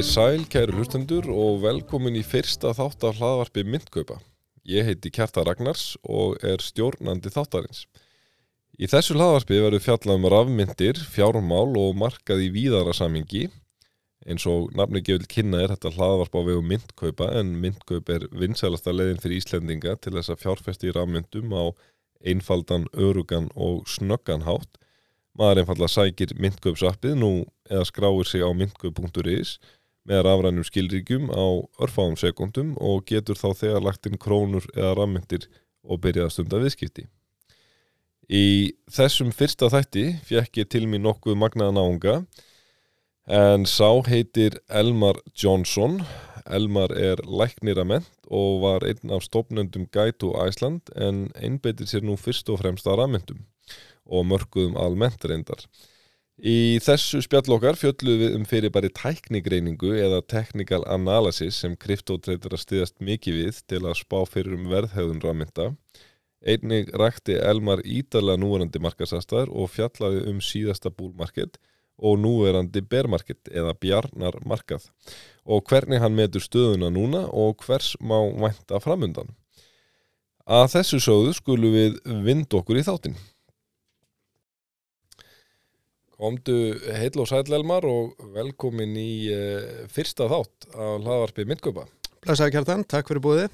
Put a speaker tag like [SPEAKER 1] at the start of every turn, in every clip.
[SPEAKER 1] Komiði sæl, kæru hlustendur og velkomin í fyrsta þátt af hlaðvarpi myndkaupa. Ég heiti Kjarta Ragnars og er stjórnandi þáttarins. Í þessu hlaðvarpi verður fjallað um rafmyndir, fjármál og markað í víðara samingi. Eins og nafni gefil kynna er þetta hlaðvarp á vegu myndkaupa en myndkaup er vinsælasta leiðin fyrir Íslendinga til þess að fjárfesti í rafmyndum á einfaldan, örugan og snöggan hátt. Maður einfallega sækir myndkaupsappið nú eða skráir sig á myndkaup.is með rafrænum skilríkjum á örfáum sekundum og getur þá þegar lagt inn krónur eða rafmyndir og byrjað að stunda viðskipti. Í þessum fyrsta þætti fjekk ég til mér nokkuð magnaða náunga en sá heitir Elmar Johnson. Elmar er læknirament og var einn af stopnendum Guide to Iceland en einbeitir sér nú fyrst og fremst að rafmyndum og mörguðum almennt reyndar. Í þessu spjallokkar fjölluðum við um fyrir bara tæknigreiningu eða technical analysis sem kryptotreitur að stiðast mikið við til að spá fyrir um verðhæðun rafmynda. Einnig rækti Elmar ídalega núverandi markasastar og fjallaði um síðasta búlmarked og núverandi bermarked eða bjarnarmarkað og hvernig hann metur stöðuna núna og hvers má vænta framundan. Að þessu sögðu skulum við vind okkur í þáttinn. Komdu heil og sæl Elmar og velkomin í uh, fyrsta þátt á hlaðvarpi myndköpa.
[SPEAKER 2] Blæsaði kjartan, takk fyrir búið.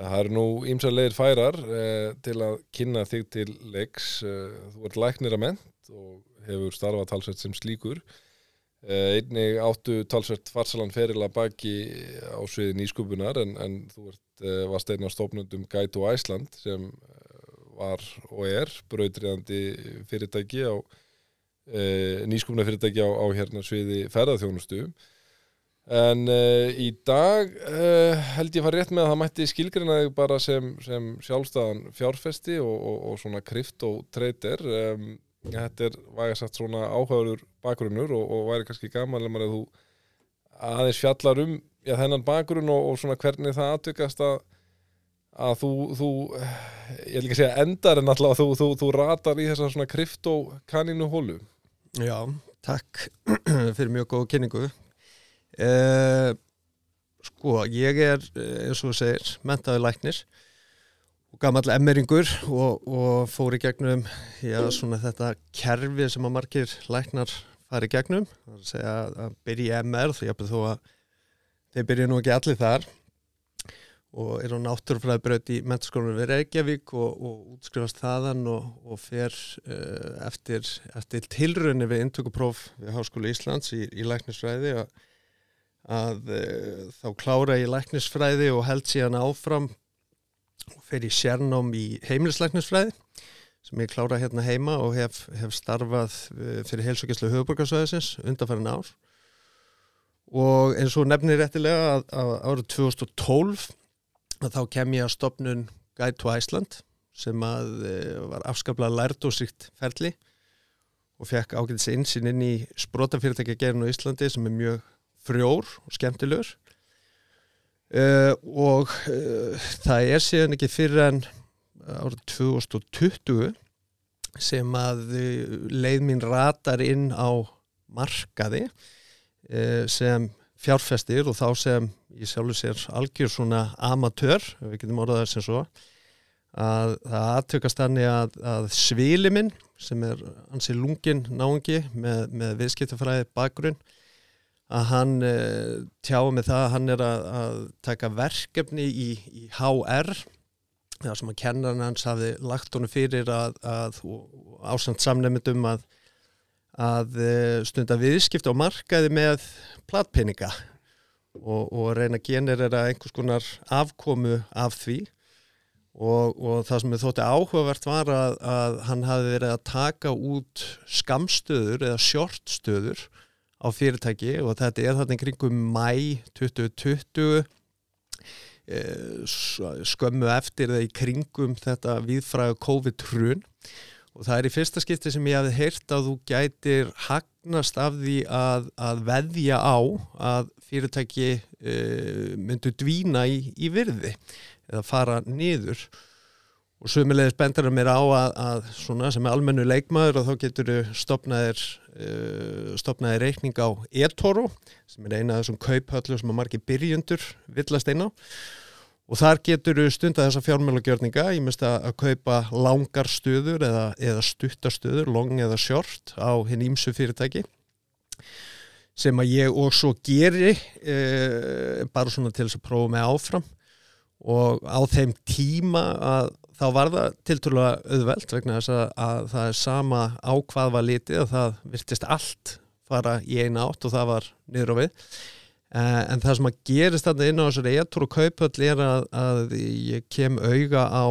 [SPEAKER 1] Það eru nú ímsarleir færar uh, til að kynna þig til leiks. Uh, þú ert læknir að ment og hefur starfað talsveit sem slíkur. Einnig áttu talsveit farsalan ferila baki á sviði nýskupunar en, en þú ert, varst einn af stofnundum to Iceland sem var og er brautriðandi fyrirtæki á Uh, nýskumna fyrirtæki á, á hérna sviði ferðarþjónustu en uh, í dag uh, held ég að fara rétt með að það mætti skilgrinaði bara sem, sem sjálfstæðan fjárfesti og, og, og svona kryptotrader um, þetta er vægast sagt svona áhugaður bakgrunnur og, og væri kannski gaman að þú aðeins fjallar um já, þennan bakgrunn og svona hvernig það aðtökast að að þú, þú ég vil ekki segja endar en alltaf að þú, þú, þú ratar í þessa svona kryptokaninu hólu
[SPEAKER 2] Já, takk fyrir mjög góð kynningu. Uh, sko, ég er, eins og þú segir, mentaði læknir og gammal emmeringur og, og fór í gegnum já, svona þetta kerfi sem að margir læknar fari í gegnum. Það er að segja að byrja í MR, því að þó að þeir byrja nú ekki allir þar og er á náttúrufræðibraut í mentaskólanum við Reykjavík og, og útskrifast þaðan og, og fer uh, eftir, eftir tilrunni við intökupróf við Háskólu Íslands í, í læknisfræði að, að uh, þá klára ég læknisfræði og held síðan áfram og fer í sérnám í heimilislæknisfræði sem ég klára hérna heima og hef, hef starfað uh, fyrir heilsugjastlu höfuborgarsvæðisins undanfærin ár. Og eins og nefnir réttilega að, að árið 2012 að þá kem ég að stopnun Guide to Iceland sem að uh, var afskaplega lært og síkt ferli og fekk ágætis einsinn inn í sprótafyrirtækja gerinu í Íslandi sem er mjög frjór og skemmtilegur. Uh, og uh, það er síðan ekki fyrir en árið 2020 sem að leið mín ratar inn á markaði sem fjárfestir og þá sem ég sjálfur sér algjör svona amatör, við getum orðað það sem svo að það aðtökast þannig að, að sviliminn sem er hansi lungin náungi með, með viðskiptafræði bakgrunn að hann e, tjáði með það að hann er að, að taka verkefni í, í HR það sem að kennarinn hans hafi lagt honum fyrir að, að ásand samnefndum að að eh, stunda viðskipt á markaði með platpeninga og, og reyna að generera einhvers konar afkomu af því. Og, og það sem ég þótti áhugavert var að, að hann hafi verið að taka út skamstöður eða shortstöður á fyrirtæki og þetta er þarna kringum mæ 2020 eh, skömmu eftir eða í kringum þetta viðfræðu COVID-trun og það er í fyrsta skipti sem ég hafði heyrt að þú gætir hagnast af því að, að veðja á að fyrirtæki uh, myndu dvína í, í virði eða fara niður. Og sömulegis bendur það mér á að, að svona sem er almennu leikmaður og þá getur stopnaðir uh, stopnaðir reikning á eToro sem er eina af þessum kauphöllu sem að margir byrjundur villast einn á og þar getur stundar þessa fjármjölagjörninga ég myndst að, að kaupa langar stöður eða, eða stuttastöður long eða short á hinn ímsu fyrirtæki. Sem að ég og svo geri uh, bara svona til þess að prófa mig áfram. Og á þeim tíma að þá var það tilturlega auðvelt vegna þess að, að það er sama á hvað var litið og það virtist allt fara í eina átt og það var niður á við en það sem að gerist þarna inn á þessari etur og kaupöll er að, að ég kem auga á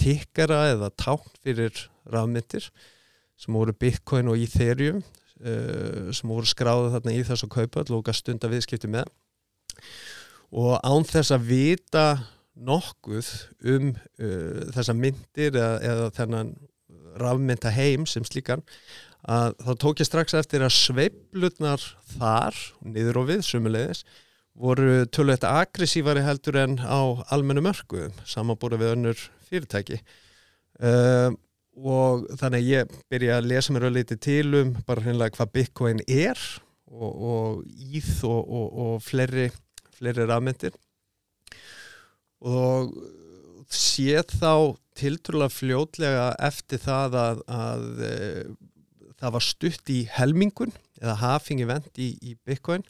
[SPEAKER 2] tikkara eða tákn fyrir rafmyndir sem voru Bitcoin og Ethereum uh, sem voru skráðið þarna í þessu kaupöll og stunda viðskipti með. Og án þess að vita nokkuð um uh, þessa myndir eða, eða þennan rafmynda heim sem slíkan að þá tók ég strax eftir að sveiblutnar þar, niður og við sumulegis, voru tölvögt aggressívari heldur en á almennu mörgu, samanbúra við önnur fyrirtæki. Uh, og þannig ég byrja að lesa mér að liti til um bara hreinlega hvað Bitcoin er og, og íð og, og, og fleiri, fleiri rafmyndir. Og sé þá tiltrúlega fljótlega eftir það að, að e, það var stutt í helmingun eða hafingi vend í, í Bitcoin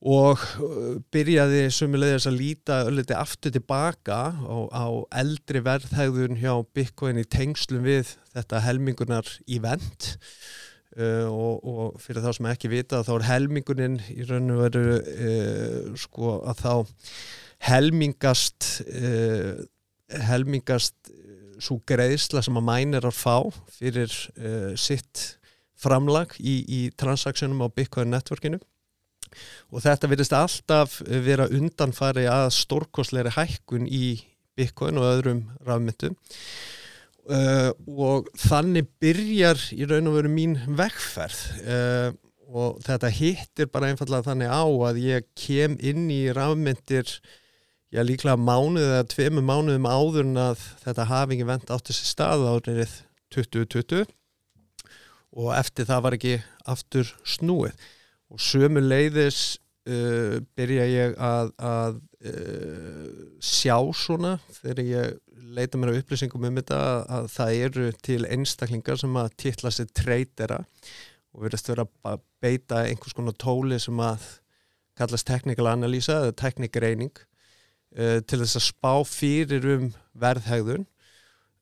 [SPEAKER 2] og e, byrjaði sumulegðis að líta ölliti aftur tilbaka á, á eldri verðhægðun hjá Bitcoin í tengslum við þetta helmingunar í vend Uh, og, og fyrir þá sem ekki vita þá er helmingunin í raun og veru uh, sko að þá helmingast uh, helmingast uh, svo greiðsla sem að mænir að fá fyrir uh, sitt framlag í, í transaksjónum á Bitcoin networkinu. Og þetta verðist alltaf vera undanfari að stórkosleiri hækkun í Bitcoin og öðrum rafmyndum. Uh, og þannig byrjar í raun og veru mín vegferð. Uh, og þetta hittir bara einfallega þannig á að ég kem inn í rafmyndir já líklega mánuð eða tveimu mánuðum áður en að þetta hafingi vend átti sér stað árið 2020 og eftir það var ekki aftur snúið. Og sömu leiðis uh, byrja ég að, að uh, sjá svona þegar ég leita mér á upplýsingum um þetta að, að það eru til einstaklingar sem að titla sér treytera og verðast vera að beita einhvers konar tóli sem að kallast technical analýsa eða teknikreining uh, til þess að spá fyrir um verðhægðun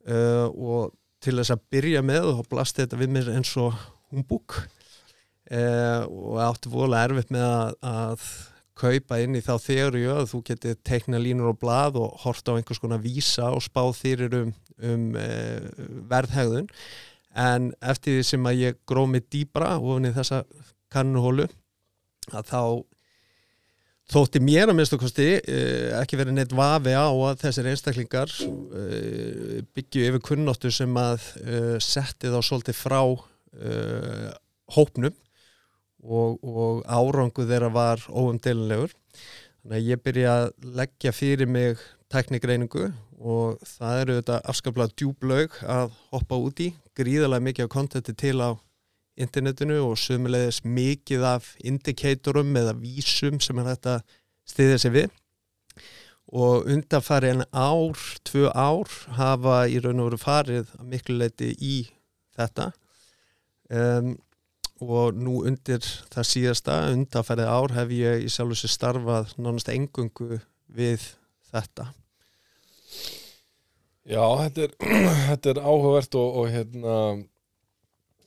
[SPEAKER 2] uh, og til þess að byrja með og blasti þetta við mér eins og humbúk uh, og átti volið erfitt með að, að kaupa inn í þá þegar að þú geti teikna línur og blað og horta á einhvers konar vísa og spá fyrir um, um verðhægðun en eftir því sem að ég gróð mig dýbra ofin í þessa kannuhólu að þá Þótti mér að minnstu kosti uh, ekki verið neitt vafi á að þessir einstaklingar uh, byggju yfir kunnóttu sem að uh, setti þá svolítið frá hópnum og, og árangu þeirra var óumdelinlegur. Þannig að ég byrja að leggja fyrir mig teknikreiningu og það eru þetta afskaplega djúblaug að hoppa út í, gríðarlega mikið á kontenti til á internetinu og sömulegis mikið af indikatorum eða vísum sem er þetta stiðið sér við. Og undanfari en ár, tvö ár hafa í raun og veru farið miklu leiti í þetta. Um, og nú undir það síðasta undanfærið ár hef ég í sjálf þessu starfað nánast engungu við þetta.
[SPEAKER 1] Já, þetta er, þetta er áhugavert og, og hérna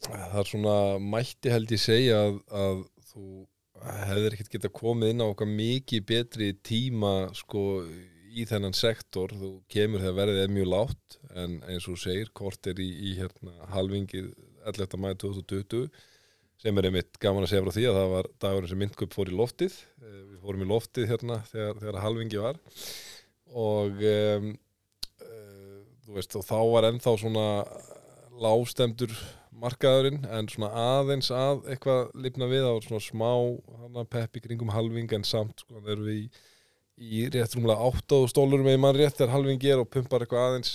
[SPEAKER 1] það er svona mætti held ég segja að, að þú hefur ekkert geta komið inn á okkar mikið betri tíma sko í þennan sektor, þú kemur þegar verðið er mjög látt en eins og segir kort er í, í hérna halvingið 11. mæði 2020 sem er einmitt gaman að segja frá því að það var dagurinn sem myndkupp fór í loftið eh, við fórum í loftið hérna þegar, þegar halvingi var og um, uh, þú veist og þá var ennþá svona lágstemdur markaðurinn en svona aðeins að eitthvað lifna við á svona smá peppi kringum halving en samt sko þegar við í í rétt rúmlega 8 stólurum með mann rétt þegar halving ger og pumpar eitthvað aðeins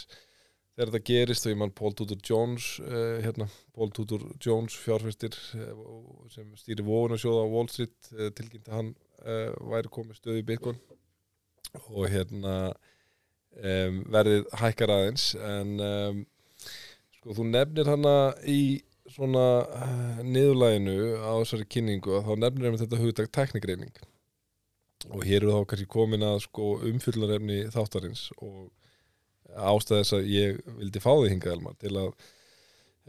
[SPEAKER 1] þegar þetta gerist og ég mann Paul Tudor Jones uh, hérna, Paul Tudor Jones fjárfæstir uh, sem stýri vóðunarsjóða á Wall Street uh, tilkynnti hann væri komið stöðu í Bitcoin. Og hérna um, verðið hækkar aðeins en um, sko þú nefnir hana í svona uh, niðurlæginu á þessari kynningu að þá nefnir um þetta hugtak teknikreining og hér eru þá kannski komin að sko umfyllunarefni þáttarins og ástæð þess að ég vildi fá því hingað Elmar til að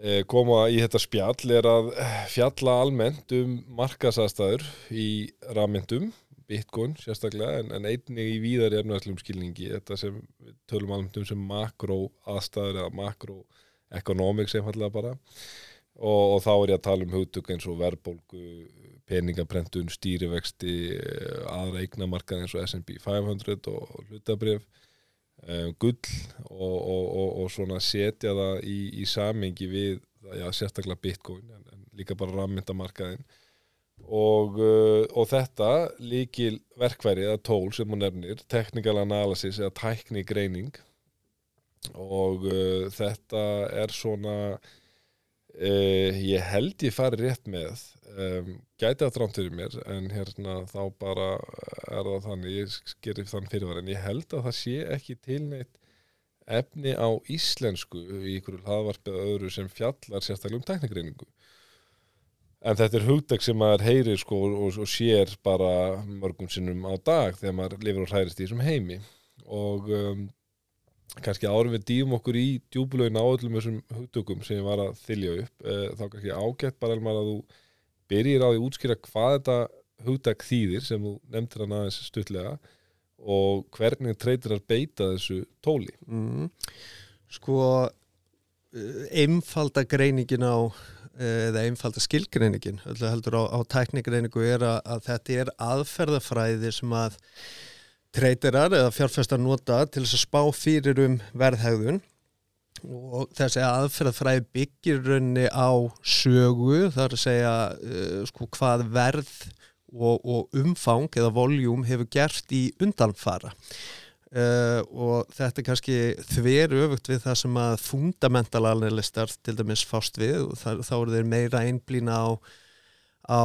[SPEAKER 1] e, koma í þetta spjall er að fjalla almennt um markasastæður í rafmyndum bitcoin sérstaklega en, en einnig í víðari efnarslum skilningi þetta sem tölum almennt um sem makro aðstæður eða makro economics einfallega bara. Og, og þá er ég að tala um hugtök eins og verðbólgu peningaprentun, stýrivexti aðra eignamarkað eins og S&P 500 og hlutabrif um, gull og, og, og, og svona setja það í, í samingi við já, sérstaklega bitcoin en, en líka bara rammyndamarkaðin og, uh, og þetta líkil verkværi eða tól sem hún nefnir, technical analysis eða tækni greining og uh, þetta er svona uh, ég held ég fari rétt með um, gæti að drámt fyrir mér en hérna þá bara er það þannig, ég gerir þann fyrirvar en ég held að það sé ekki tilneitt efni á íslensku í ykkur hlaðvarpið öðru sem fjallar sérstaklega um teknikreiningu en þetta er hugdag sem maður heyrir sko og, og sér bara mörgum sinnum á dag þegar maður lifir og hærist í þessum heimi. Og um, kannski árum við dýjum okkur í djúbulögin á öllum þessum hugdökum sem ég var að þylja upp eh, þá kannski ágætt bara elmar að þú byrjir á því að útskýra hvað þetta hugdag þýðir sem þú nefndir hann aðeins stutlega og hvernig treytir að beita þessu tóli
[SPEAKER 2] mm. Sko einfalda greiningin á eða einfalda skilgreiningin heldur á, á tæknigreiningu er að, að þetta er aðferðafræði sem að treytirar eða fjárfæstar nota til þess að spá fyrir um verðhægðun og þessi aðferðafræði byggir raunni á sögu þar að segja uh, sko, hvað verð og, og umfang eða voljúm hefur gert í undanfara. Uh, og þetta er kannski þver öfugt við það sem að fundamental analistar til dæmis fást við og þá eru þeir meira einblýna á á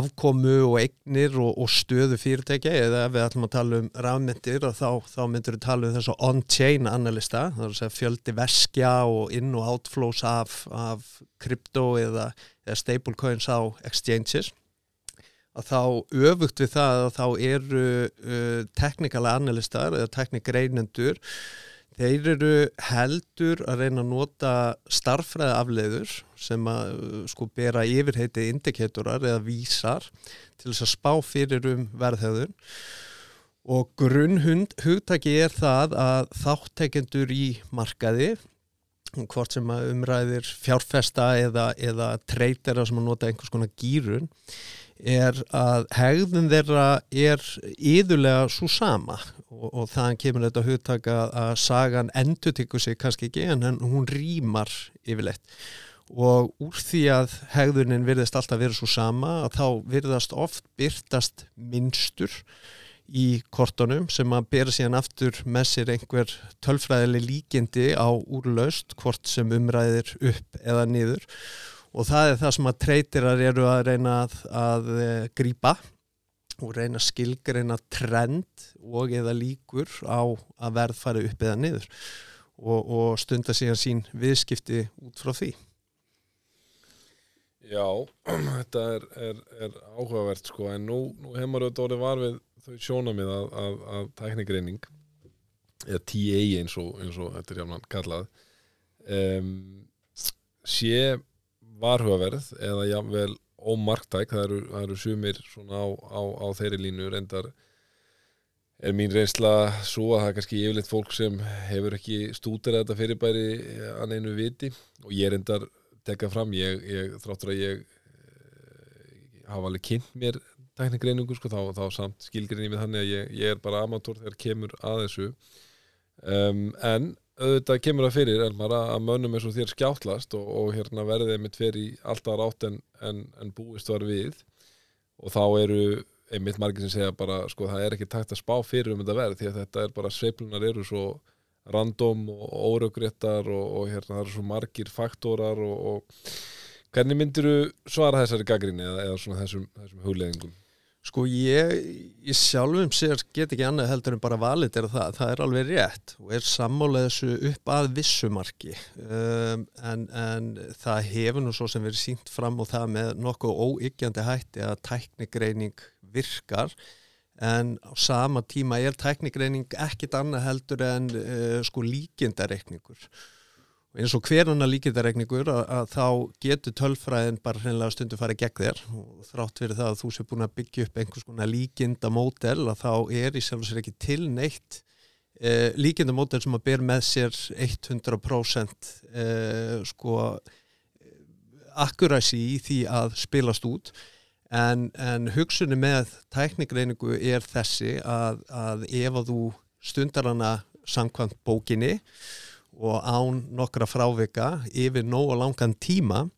[SPEAKER 2] afkomu og eignir og, og stöðu fyrirtækja eða ef við ætlum að tala um rafmyndir þá, þá myndir við tala um þessu on-chain analysta, það er að fjöldi veskja og inn- og outflows af, af krypto eða, eða stablecoins á exchanges. Að þá öfugt við það að þá eru uh, technical analistar eða teknikreinendur Þeir eru heldur að reyna að nota starffræði afleiður sem að sko bera yfirheiti indikatorar eða vísar til þess að spá fyrir um verðhauðun og grunnhund hugtaki er það að þáttekendur í markaði hvort sem að umræðir fjárfesta eða, eða treytera sem að nota einhvers konar gýrun er að hegðun þeirra er yðurlega svo sama. Og, og þannig kemur þetta hugtaka að sagan endur tykku sig kannski ekki en hún rýmar yfirleitt. Og úr því að hegðunin virðist alltaf verið svo sama að þá virðast oft byrtast minnstur í kortunum sem að bera síðan aftur með sér einhver tölfræðileg líkindi á úrlaust hvort sem umræðir upp eða niður og það er það sem að treytirar eru að reyna að, að eh, grýpa og reyna skilgreina trend og eða líkur á að verð fara upp eða niður. Og, og stunda síðan sín viðskipti út frá því.
[SPEAKER 1] Já, þetta er, er, er áhugavert sko. En nú, nú heimar auðvitað orðið var við þau sjónamið að, að, að tæknigreining eða TA eins og, eins og þetta er jáfnvægt kallað um, sé varhugaverð eða jáfnvel ómarktæk, það eru, það eru sumir svona á, á, á þeirri línu reyndar er mín reynsla svo að það er kannski yfirleitt fólk sem hefur ekki stútir þetta fyrirbæri að neinu viti og ég reyndar tekka fram, ég, ég þráttur að ég e, hafa alveg kynnt mér teknikreiningu sko, þá, þá samt skilgrinni við að ég, ég er bara amatúr þegar kemur að þessu. Um, en auðvitað kemur það fyrir Elmar, að mönnum eins og þér skjáttlast og, og hérna verðið mitt fyrir alltaf rátt en, en, en búist var við og þá eru einmitt margir sem segja bara sko það er ekki takt að spá fyrir um þetta verð því að þetta er bara sveiflunar eru svo random og óraugréttar og, og hérna það eru svo margir faktórar og, og hvernig myndir þú svara þessari gaggrinni eða, eða svona þessum, þessum hugleðingum?
[SPEAKER 2] Sko ég, ég sjálfum sér get ekki annað heldur en bara valit er það, það er alveg rétt. Og er sammálega þessu upp að vissumarki um, en, en það hefur nú svo sem verið sínt fram og það með nokkuð óyggjandi hætti að tæknigreining virkar. En á sama tíma er tæknigreining ekkit annað heldur en uh, sko líkindareikningur eins og hverjana líkindaregningur að, að þá getur tölfræðin bara hreinlega stundu farið gegn þér. Og þrátt fyrir það að þú sé búin að byggja upp einhvers konar líkindamódel að þá er í sjálf og sér ekki til neitt eh, líkindamódel sem að ber með sér 100% eh, sko akkurasi í því að spilast út. En, en hugsunni með tæknigreiningu er þessi að, að ef að þú stundar hana samkvæmt bókinni og án nokkra frávika yfir nóg og langan tíma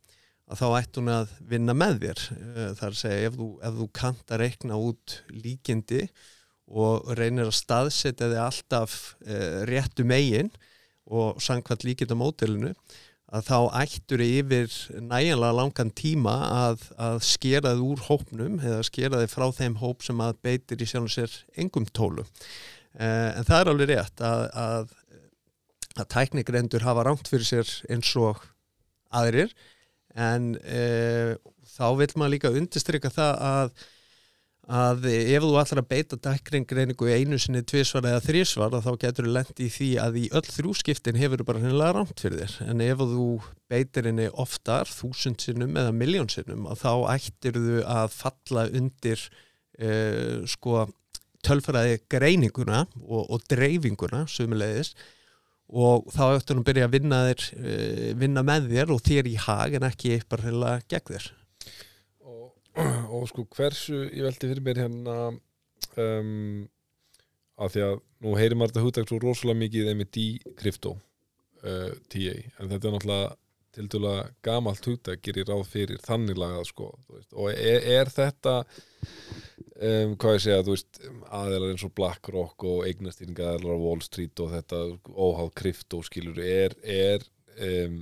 [SPEAKER 2] að þá ætti hún að vinna með þér eh, þar að segja ef þú, þú kant að reikna út líkindi og reynir að staðsetja þig alltaf uh, réttu megin og sangkvæmt líkindamótelinu að þá ættur yfir næjanlega langan tíma að, að skera þið úr hópnum eða skera þið frá þeim hóp sem að beitir í sjálf og sér engum tólu. Uh, en það er alveg rétt að, að að tæknigrendur hafa rámt fyrir sér eins og aðrir. En e, þá vil maður líka undistrykka það að, að ef þú ætlar að beita tæknigreiningu einu sinni tvísvar eða þrísvar þá getur þú lendi í því að í öll þrjúskiptin hefur þú bara hennilega rámt fyrir þér. En ef þú beitir henni oftar þúsund sinnum eða miljón sinnum þá ættir þú að falla undir e, sko tölfræði greininguna og, og dreifinguna sumulegis og þá hann að byrja að vinna, þér, uh, vinna með þér og þér í hag en ekki bara heila gegn þér.
[SPEAKER 1] Og, og sko hversu ég veldi fyrir mér hérna um, að því að nú heyrir maður þetta húttækt svo rosalega mikið með D-krypto uh, TA en þetta er náttúrulega til dæla gamalt húttæk gerir ráð fyrir þannig lagað sko og er, er þetta um, hvað ég segja, þú veist aðeinar eins og BlackRock og eignastýringa aðeinar á Wall Street og þetta óháð krypto, skilur, er, er um,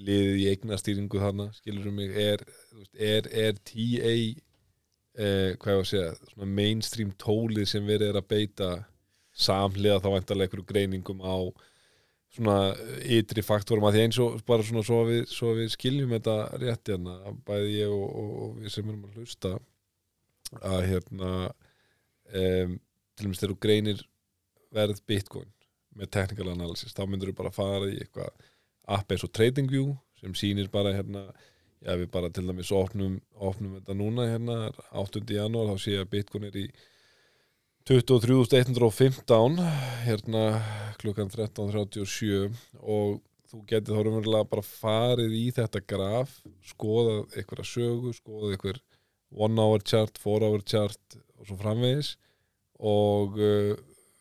[SPEAKER 1] liðið í eignastýringu þarna, skilur um mig er, er, er TA eh, hvað ég var að segja mainstream tólið sem verið er að beita samlega þá vantarlega einhverju greiningum á svona ytri faktorum að því eins og bara svona svo við, svo við skiljum þetta rétt hérna, bæði ég og, og, og við sem erum að hlusta að hérna um, til og með þegar þú greinir verð bitcoin með technical analysis, þá myndur þú bara fara í eitthvað app eins og TradingView sem sýnir bara hérna já við bara til dæmis opnum, opnum þetta núna hérna 8. janúar þá sé ég að bitcoin er í 23.115 hérna klukkan 13.37 og þú getur þá raunverulega bara farið í þetta graf, skoðað eitthvað sögu, skoðað eitthvað one hour chart, four hour chart og svo framvegis. Og uh,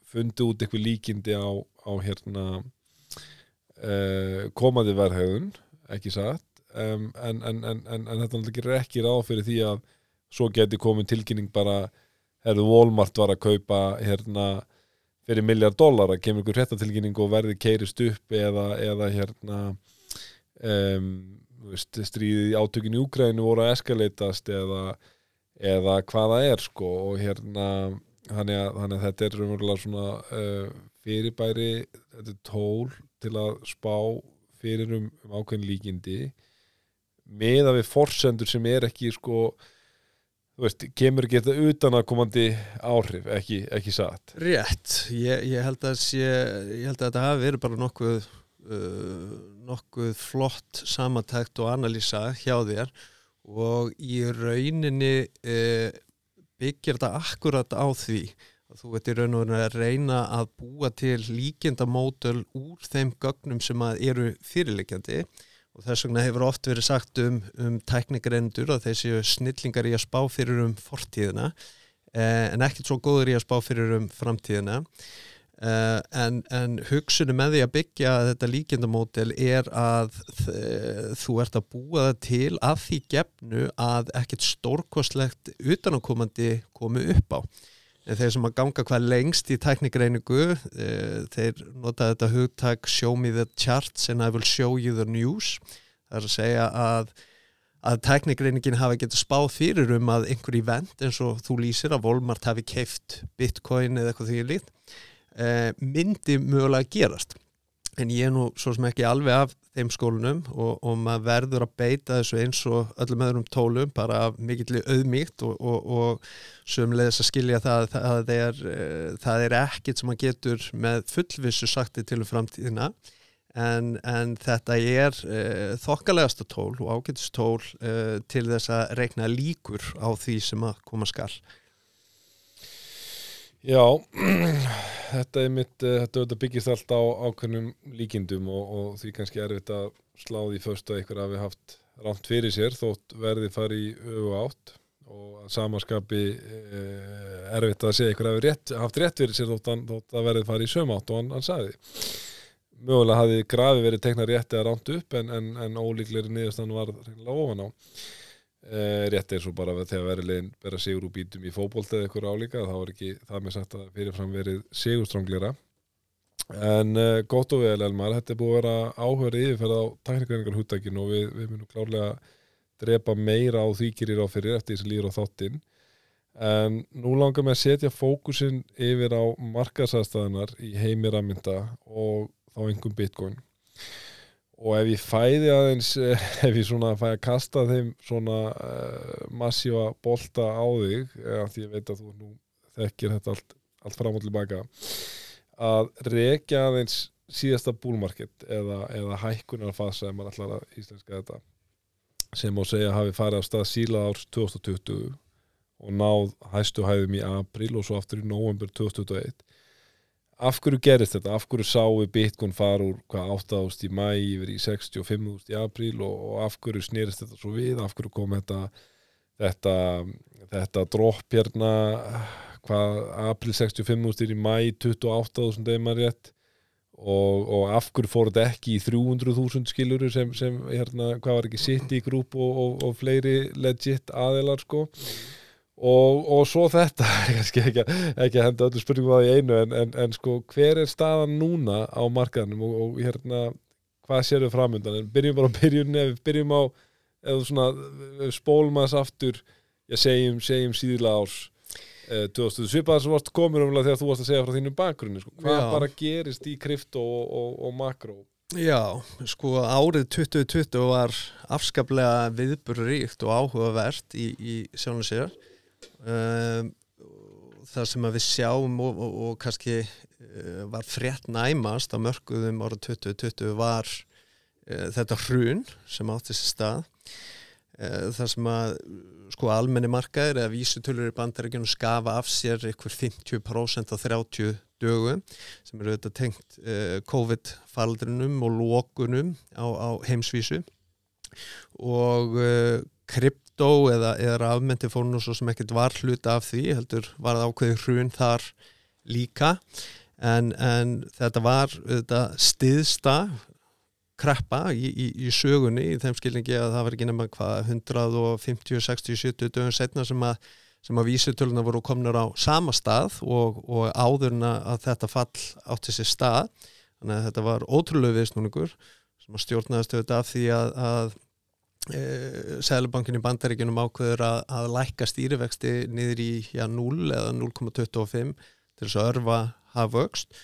[SPEAKER 1] fundi út eitthvað líkindi á, á hérna uh, komandi verðhæðun ekki satt. Um, en, en, en, en þetta náttúrulega ekki ráð fyrir því að svo geti komið tilkynning bara herðu Walmart var að kaupa hérna fyrir miljard dólar að kemur ykkur hrettatilkynning og verði keirist upp eða, eða hérna um, veist, stríðið í átökinu í Úgrænu voru að eskalatast eða, eða hvaða er sko og hérna þannig að, þannig að þetta er umverulega svona uh, fyrirbæri þetta er tól til að spá fyrir um, um ákveðin líkindi með að við forsendur sem er ekki sko veist, kemur ekki þetta utan að komandi áhrif, ekki, ekki satt.
[SPEAKER 2] Rétt, ég, ég held að þetta hafi verið bara nokkuð uh, nokkuð flott samantækt og analýsa hjá þér og í rauninni uh, byggir þetta akkurat á því að þú veit í raun og raun að reyna að búa til líkjendamódul úr þeim gögnum sem eru fyrirleikjandi og þess vegna hefur oft verið sagt um, um tækningarendur að þessi snillingar í að spá fyrir um fortíðina eh, en ekkert svo góður í að spá fyrir um framtíðina Uh, en, en hugsunum með því að byggja þetta líkjendamódel er að uh, þú ert að búa það til að því gefnu að ekkert stórkostlegt utanakomandi komi upp á. En þeir sem að ganga hvað lengst í tæknigreiningu uh, þeir nota þetta hugtak show me the charts and I will show you the news. Það er að segja að að tæknigreiningin hafi getið spáð fyrir um að einhver event eins og þú lýsir að Volmart hafi keift bitcoin eða eitthvað því líkt uh, myndi mögulega gerast. En ég er nú svo sem ekki alveg af þeim skólunum og, og maður verður að beita þessu eins og öllum öðrum tólum bara mikill auðmíkt og, og, og sömulegis að skilja það að það er, uh, það er ekkit sem maður getur með fullvissu sakti til framtíðina. En, en þetta er uh, þokkalegasta tól og ágætist tól til þess að reikna líkur á því sem að koma skall
[SPEAKER 1] Já, þetta er mitt, eh, þetta byggist allt á ákveðnum líkindum og, og því kannski erfitt að slá því först að ykkur hafi haft rámt fyrir sér þótt verði fari í öfu átt og samaskapi eh, erfitt að segja ykkur hafi rétt, haft rétt fyrir sér þótt, þótt að verði fari í söm átt og hann, hann sagði. Mögulega hafi grafi verið teknað rétti að ránt upp en, en, en ólíkleri niðurstann var ofan á rétt eins og bara þegar verilegin vera sigur úr bítum í fókbólt eða eitthvað álíka þá er ekki það með sagt að fyrirfram verið sigurstranglera en uh, gott og vel Elmar þetta er búið að vera áhverði yfirferð á taknikvæningar húttakinu og við, við munum klárlega drepa meira á þýkirir á fyrir eftir þessi líður á þáttinn. En nú langar við að setja fókusin yfir á markasæðstæðanar í heimiramynda og þá einhverjum bitcoin og ef ég fæði aðeins ef ég svona fæði að kasta þeim svona uh, massífa bolta á þig eða því ég veit að þú nú þekkir þetta allt, allt fram og tilbaka að rekja aðeins síðasta búlmarkett eða, eða hækkunarfasa ef maður ætlar að íslenska þetta. Sem á segja hafi farið á stað síla árs 2020 og náð hæstu hæðum í april og svo aftur í november 2021 af hverju gerist þetta, af hverju sáu Bitcoin fara úr hvað 8.000 í mæ yfir í 65.000 í apríl og, og af hverju snýrist þetta svo við, af hverju kom þetta þetta, þetta dropp hérna hvað april 65.000 í mæ 28.000 eða maður rétt? Og, og af hverju fór þetta ekki í 300.000 skiluru sem, sem hérna, hvað var ekki City Group og, og, og fleiri legit aðelar sko Og, og svo þetta, ekki, ekki, ekki að henda öllu spurningum á því einu en, en, en sko hver er staðan núna á markaðnum og, og hérna hvað séu þau framöndan, en byrjum bara á byrjunni ef við byrjum á, eða svona spólum aðeins aftur ég segjum, segjum síðilega árs eh, 2000, svipaðar sem varst komur umlega þegar þú varst að segja frá þínum bakgrunni sko. hvað
[SPEAKER 2] Já.
[SPEAKER 1] bara gerist í krypto og, og makró
[SPEAKER 2] Já, sko árið 2020 var afskaplega viðburríkt og áhugavert í, í sjálfum sér um, það sem við sjáum og, og, og kannski uh, var frétt næmast á mörguðum árið 2020 var uh, þetta hrun sem átti sér stað. Uh, það sem að sko almenni markaðir eða vísutölur í bandaríkjunum skafa af sér ykkur 50% á 30 dögum sem eru þetta tengt COVID-faldrinum og lókunum á, á heimsvísu. Og uh, krypto eða, eða rafmenti fór nú svo sem ekkert var hluta af því heldur var það ákveði hrun þar líka. En, en þetta var þetta, stiðsta kreppa í, í, í sögunni í þeim skilningi að það var ekki nema hvað 150, 60, 70 dögum setna sem að, sem að vísutöluna voru komnur á sama stað og, og áðurna að þetta fall átti sér stað. Þannig að þetta var ótrúlega viðsnúningur sem að stjórnaðast auðvitað af því að, að Sælubankin í bandaríkinum ákveður að, að lækka stýrivexti niður í já, 0 eða 0,25 til þess að örfa hafvöxt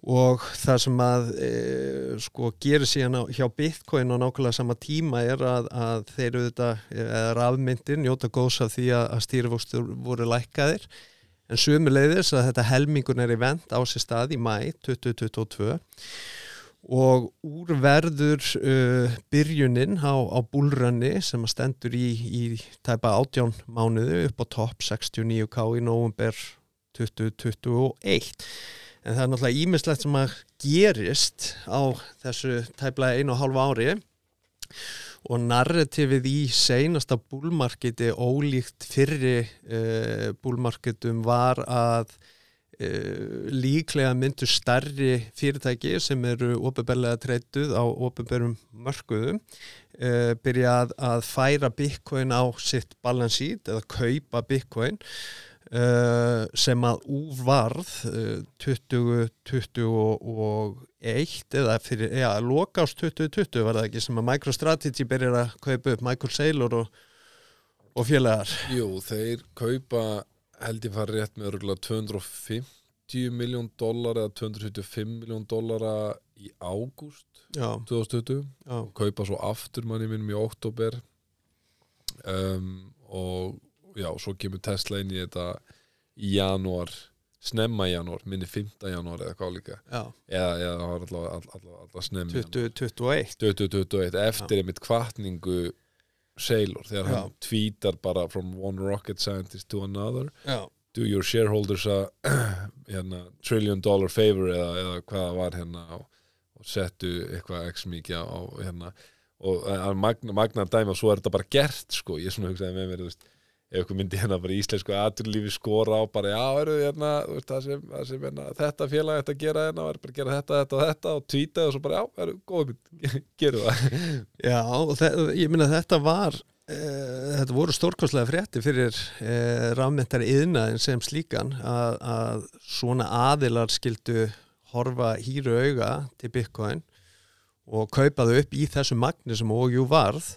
[SPEAKER 2] og það sem að e, sko gerir síðan á, hjá Bitcoin á nákvæmlega sama tíma er að, að þeir auðvitað, eða rafmyndir njóta góðs af því að, að stýrivöxtur voru lækkaðir. En sömuleiðis að þetta helmingun er í vend á sér stað í mæ 2022 og úr verður uh, byrjunin á, á búlranni sem að stendur í, í tæpa 18 mánuðu upp á topp 69k í november 2021 en það er náttúrulega ímislegt sem að gerist á þessu tæplega einu og hálfa ári. Og narrativið í seinasta búlmarketi ólíkt fyrri uh, búlmarketum var að líklega myndu stærri fyrirtæki sem eru ofinberlega treytuð á ofinberum mörguðum uh, byrja að, færa bitcoin á sitt balance sheet eða kaupa bitcoin uh, sem að úrvarð uh, 2021 eða fyrir, já, lokast 2020 var það ekki sem að MicroStrategy byrjar að kaupa upp Michael Saylor og, og félagar.
[SPEAKER 1] Jú, þeir kaupa held ég fara rétt með örgulega 250 miljón dólar eða 275 miljón dólara í ágúst
[SPEAKER 2] Já,
[SPEAKER 1] 2020
[SPEAKER 2] já,
[SPEAKER 1] og kaupa svo aftur manni minnum í oktober um, og já, svo kemur Tesla inn í þetta í janúar snemma í janúar, minni 5. janúar eða hvað líka, eða, það var alltaf, snemma
[SPEAKER 2] 2021
[SPEAKER 1] 2021 eftir einmitt kvartningu Sailor, þegar
[SPEAKER 2] Já.
[SPEAKER 1] hann tweetar bara from one rocket scientist to another.
[SPEAKER 2] Já,
[SPEAKER 1] do your shareholders a hérna, trillion dollar favor eða, eða hvað það var hérna og, og settu eitthvað x mikið á hérna. Og að magna, magna dæmi og svo er þetta bara gert sko, ég svona hugsaði með mér þú veist, ef eitthvað myndi hérna bara í íslensku aturlífi skora á bara já, eru hérna þú veist, það sem, það sem hérna, þetta félag ætti að gera hérna, er bara að gera þetta, þetta og þetta og tweeta og svo bara já, eru góð mynd geru það.
[SPEAKER 2] Já og ég minna þetta var uh, þetta voru stórkostlega frétti fyrir uh, rafmyndari yðnaðin sem slíkan að, að svona aðilar skildu horfa hýru auga til Bitcoin og kaupa þau upp í þessu magni sem ójú varð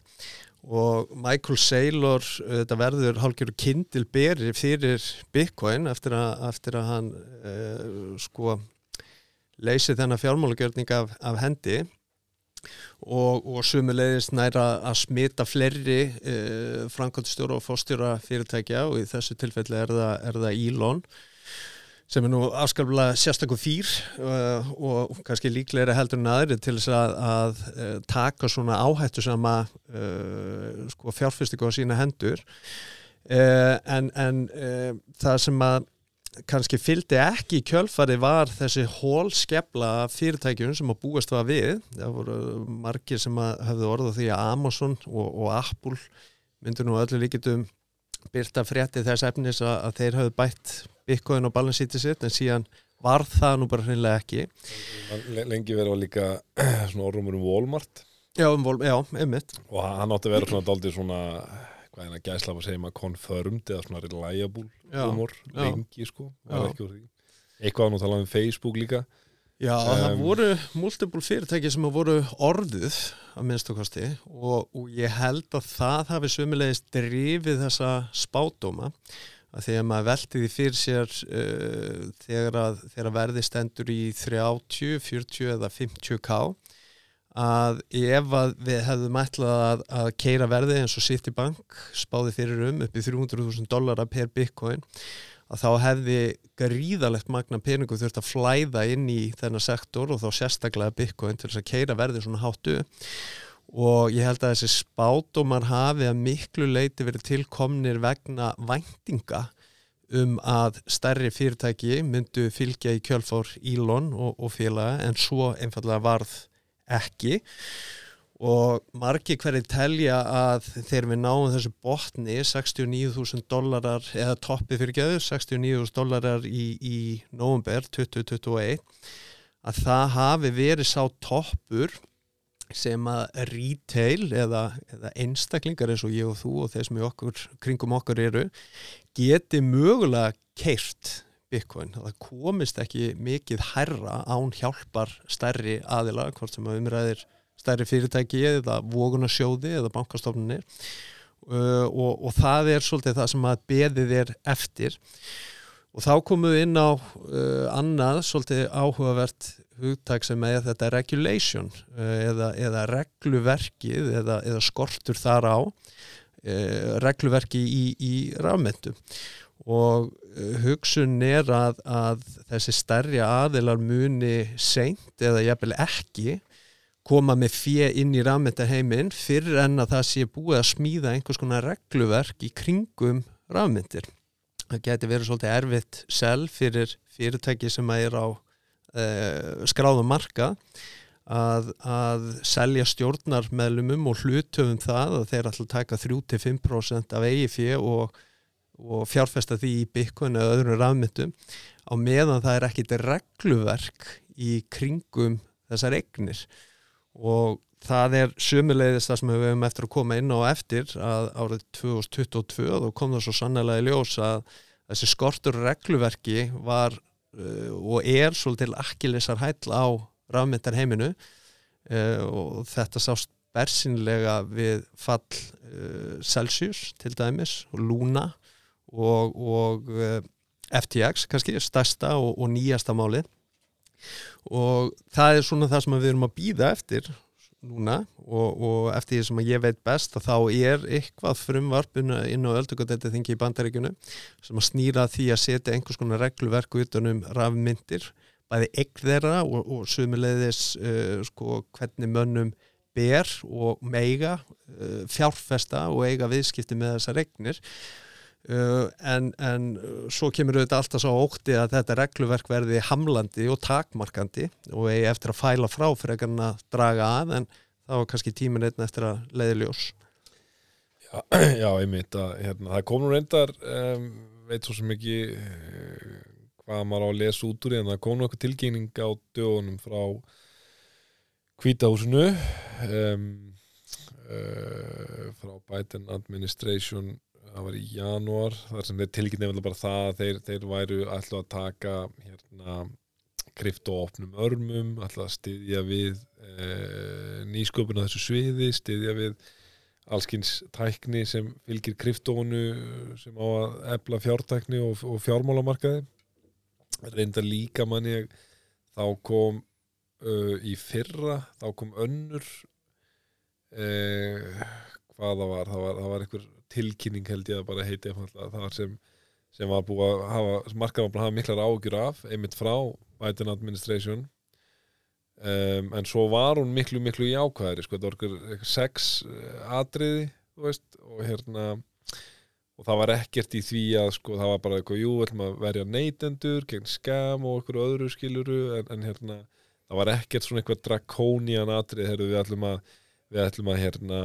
[SPEAKER 2] og Michael Saylor þetta verður hálfgerður kindilberi fyrir Bitcoin eftir að, eftir að hann uh, sko leysi þennan fjármálagjörning af, af hendi. Og, og sumulegis næra að smita fleiri uh, framkvæmstjóra og fórstjóra fyrirtækja og í þessu tilfelli er það, er það Elon sem er nú afskaplega sérstakur fýr uh, og kannski líklegri heldur en aðri til þess að, að uh, taka svona áhættu sama uh, sko, fjárfyrstíku á sína hendur. Uh, en, en uh, það sem að kannski fylgdi ekki í kjölfari var þessi hólskefla fyrirtækjum sem að búast var við. Það voru margir sem að hefðu orðað því að Amazon og, og Apple myndu nú öllu líkitum byrta frétti þess efnis að, að þeir hafðu bætt Bitcoin og balance sheetið sitt en síðan var það nú bara hreinlega ekki.
[SPEAKER 1] Le- lengi verið á líka svona orðumur um Walmart.
[SPEAKER 2] Já, um, vol- já, einmitt.
[SPEAKER 1] Og hann átti að vera svona daldið svona hvað er það gæsla að segja maður confirmed eða svona reliable humor lengi sko. Var eitthvað var nú talað um Facebook líka.
[SPEAKER 2] Já, það
[SPEAKER 1] Um,
[SPEAKER 2] voru multiple fyrirtæki sem voru orðuð að minnstu kosti og, og ég held að það hafi sömulegis drifið þessa spátdóma að að maður velti því fyrir sér uh, þegar, að, þegar að verði stendur í 30, 40 eða 50k að ef að við hefðum ætlað að, að keira verði eins og Citibank spáði fyrir um upp í 300.000 dollara per bitcoin að þá hefði gríðalegt magna peningu þurft að flæða inn í þennan sektor og þá sérstaklega bitcoin til þess að keira verði svona háttu og ég held að þessi spátumar hafi að miklu leiti verið tilkomnir vegna væntinga um að stærri fyrirtæki myndu fylgja í kjölfár Elon og, og félaga en svo einfallega varð ekki. Og margi hverju telja að þegar við náum þessu botni 69.000 dollarar eða toppi fyrir gjöðu 69.000 dollarar í, í november 2021 að það hafi verið sá toppur sem að retail eða, eða einstaklingar eins og ég og þú og þeir sem okkur, kringum okkur eru geti mögulega keirt Bitcoin, það komist ekki mikið herra án hjálpar stærri aðila, hvort sem að umræðir stærri fyrirtæki eða vogunarsjóði eða bankastofnunir uh, og, og það er svolítið það sem að beðið er eftir. Og þá komum við inn á uh, annað svolítið áhugavert hugtak sem er þetta regulation uh, eða, eða regluverkið eða, eða skortur þar á uh, regluverki í, í rafmyndum og uh, hugsun er að, að þessi stærri aðilar muni seint eða jafnvel ekki koma með fjö inn í rafmyndaheiminn fyrir en að það sé búið að smíða einhvers konar regluverk í kringum rafmyndir. Það geti verið svolítið erfitt sel fyrir fyrirtæki sem er á uh, skráðum marka að, að selja stjórnarmeðlumum og hlutöfum það að þeir ætla að taka 3-5% af fjö og, og fjárfesta því í Bitcoin eða öðrum rafmyndum á meðan það er ekkit regluverk í kringum þessar eignir. Og það er sömulegðist það sem við hefum eftir að koma inn á eftir að árið 2022 þá kom það svo sannlega í ljós að þessi skortur regluverki var og er svolítil akkilissar hæll á rafmyndar heiminu uh, og þetta sást bersinlega við fall uh, Celsius til dæmis og Luna og, og FTX kannski, stærsta og, og nýjasta málið. Og það er svona það sem við erum að býða eftir núna og, og eftir því sem ég veit best að þá er eitthvað frumvarp inn á öldugöldætti þingi í bandaríkjunu sem að snýra því að setja einhvers konar regluverku utanum rafmyndir bæði eign þeirra og, og sumulegðis uh, sko, hvernig mönnum ber og meiga uh, fjárfesta og eiga viðskipti með þessar regnir uh, en, en svo kemur auðvitað alltaf svo ótti að þetta regluverk verði hamlandi og takmarkandi og eigi eftir að fæla frá fyrir að draga að en þá er kannski tímin einn eftir að leiði ljós.
[SPEAKER 1] Já, já mynd að hérna, það kom nú reyndar um, veit svo sem ekki uh, hvað maður á að lesa út úr en það kom nú eitthvað tilgengning á dögunum frá kvítahúsinu um, uh, frá Biden administration það var í janúar þar sem þeir nefnilega bara það að þeir, þeir væru alltaf að taka hérna kryptoopnum örmum, alltaf að styðja við uh, nýsköpun á þessu sviði, styðja við allskins tækni sem fylgir kryptónu sem á að ebla fjártækni og, og fjármálamarkaði. Reynda líka manni þá kom uh, í fyrra þá kom önnur uh, hvað það var það var, það var einhver tilkynning held ég að bara heiti einfallega það sem, sem var búið að hafa markað var bara að hafa miklar ágjur af einmitt frá Biden administration. Um, en svo var hún miklu miklu í ákvæðri sko, var eitthvað sex atriði veist, og hérna og það var ekkert í því að sko það var bara eitthvað, jú, við ætlum að verja neytendur gegn skam og eitthvað öðru skiluru en, en hérna, það var ekkert svona eitthvað drakónian atrið, herru, við ætlum að við ætlum að hérna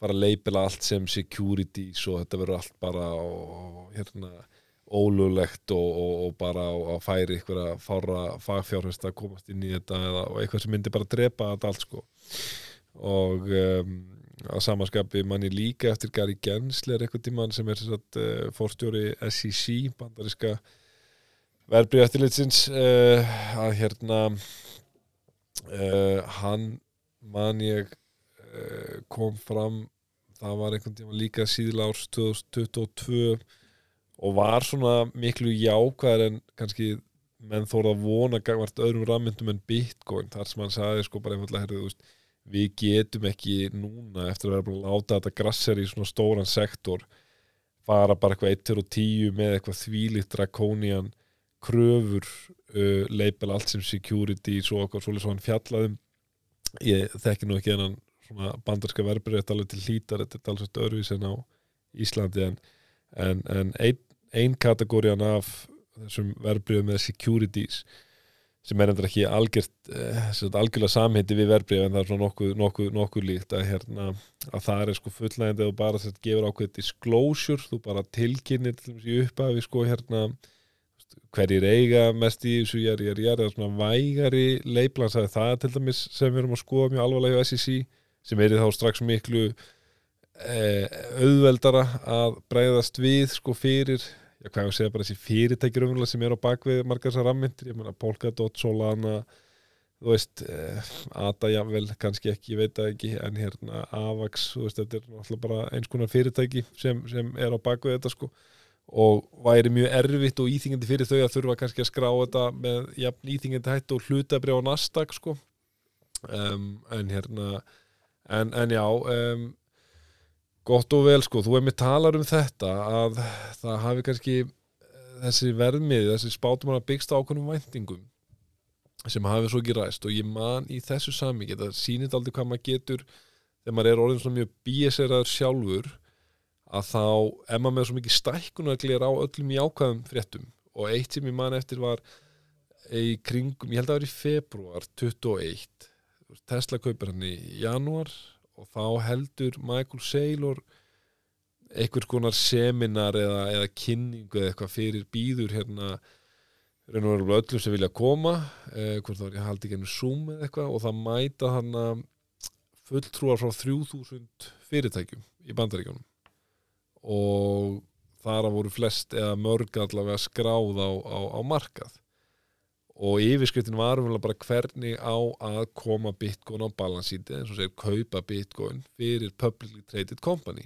[SPEAKER 1] fara að leipila allt sem security svo þetta verður allt bara og, hérna ólulegt og, og, og bara að færi ykkur að fára fagfjárhust að komast inn í þetta eða eitthvað sem myndi bara drepa þetta allt sko. Og um, að samanskapi manni líka eftir Gary Gensler eitthvað tíman sem er satt, uh, fórstjóri SEC bandariska verbrið eftirlitsins uh, að hérna uh, hann man ég kom fram það var einhvern tíma líka síðla árs 2022 og var svona miklu jákvæðar en kannski menn þóra vona gangvart öðrum rammyndum en bitcoin þar sem hann sagði sko bara einfallega herrið veist við getum ekki núna eftir að vera búin að láta þetta grasser í svona stóran sektor fara bara eitthvað 1 og 10 með eitthvað þvílitt drakónian kröfur uh, leipel allt sem security svo okkur svolítið svo hann fjallaðum ég þekki nú ekki enan bandarska verbreytt alveg til hlítar þetta er alveg öðruvís en á Íslandi en, en, en ein, ein kategórian af þessum verbreyðum með securities sem er endur ekki algjört, eh, algjörlega samheiti við verbreyð en það er svona nokkuð, nokkuð, nokkuð líkt að, hérna, að það er sko fullægandi og bara sett, gefur ákveð disclosure, þú bara tilkynir til þessi upphafi sko hérna hverjir eiga mest í þessu ég er, ég er, ég er, það er svona vægari leiplan, það er til dæmis sem við erum að skoða mjög alvarlega á SEC sem er þá strax miklu eh, auðveldara að breyðast við sko fyrir já hvað ég að segja bara þessi fyrirtækjur umhverfið sem er á bakvið margar þessar rammindir ég meina Polkadot, Solana þú veist, eh, Ada jável kannski ekki, ég veit það ekki en hérna Avax, þú veist, þetta er náttúrulega bara eins konar fyrirtæki sem, sem er á bakvið þetta sko. Og væri mjög erfitt og íþingandi fyrir þau að þurfa kannski að skrá þetta með jafn íþingandi hætt og hlutabrjá Nasdaq sko. Um, en hérna en, en já um, gott og vel sko, þú er með talar um þetta að það hafi kannski eh, þessi verðmið, þessi spátum að byggsta ákveðnum væntingum sem hafi svo ekki ræst. Og ég man í þessu sami, þetta sýnit aldrei hvað maður getur þegar maður er orðin svona mjög bíeseraður sjálfur að þá er maður með svo mikið stækkunarglir á öllum jákvæðum fréttum. Og eitt sem ég man eftir var í kringum, ég held að það var í februar 21 Tesla kaupir hann í janúar og þá heldur Michael Saylor einhvers konar seminar eða, eða kynningu eða eitthvað fyrir býður hérna raun og veru öllum sem vilja koma eh, hvort það var ég haldi ekki ennum Zoom eða eitthvað og það mæta hann fulltrúar frá 3000 fyrirtækjum í bandaríkjónum og þar að voru flest eða mörg allavega skráð á, á, á markað og yfirskriftin var umvel bara hvernig á að koma bitcoin á balansíti eins og segir kaupa bitcoin fyrir publicly traded company.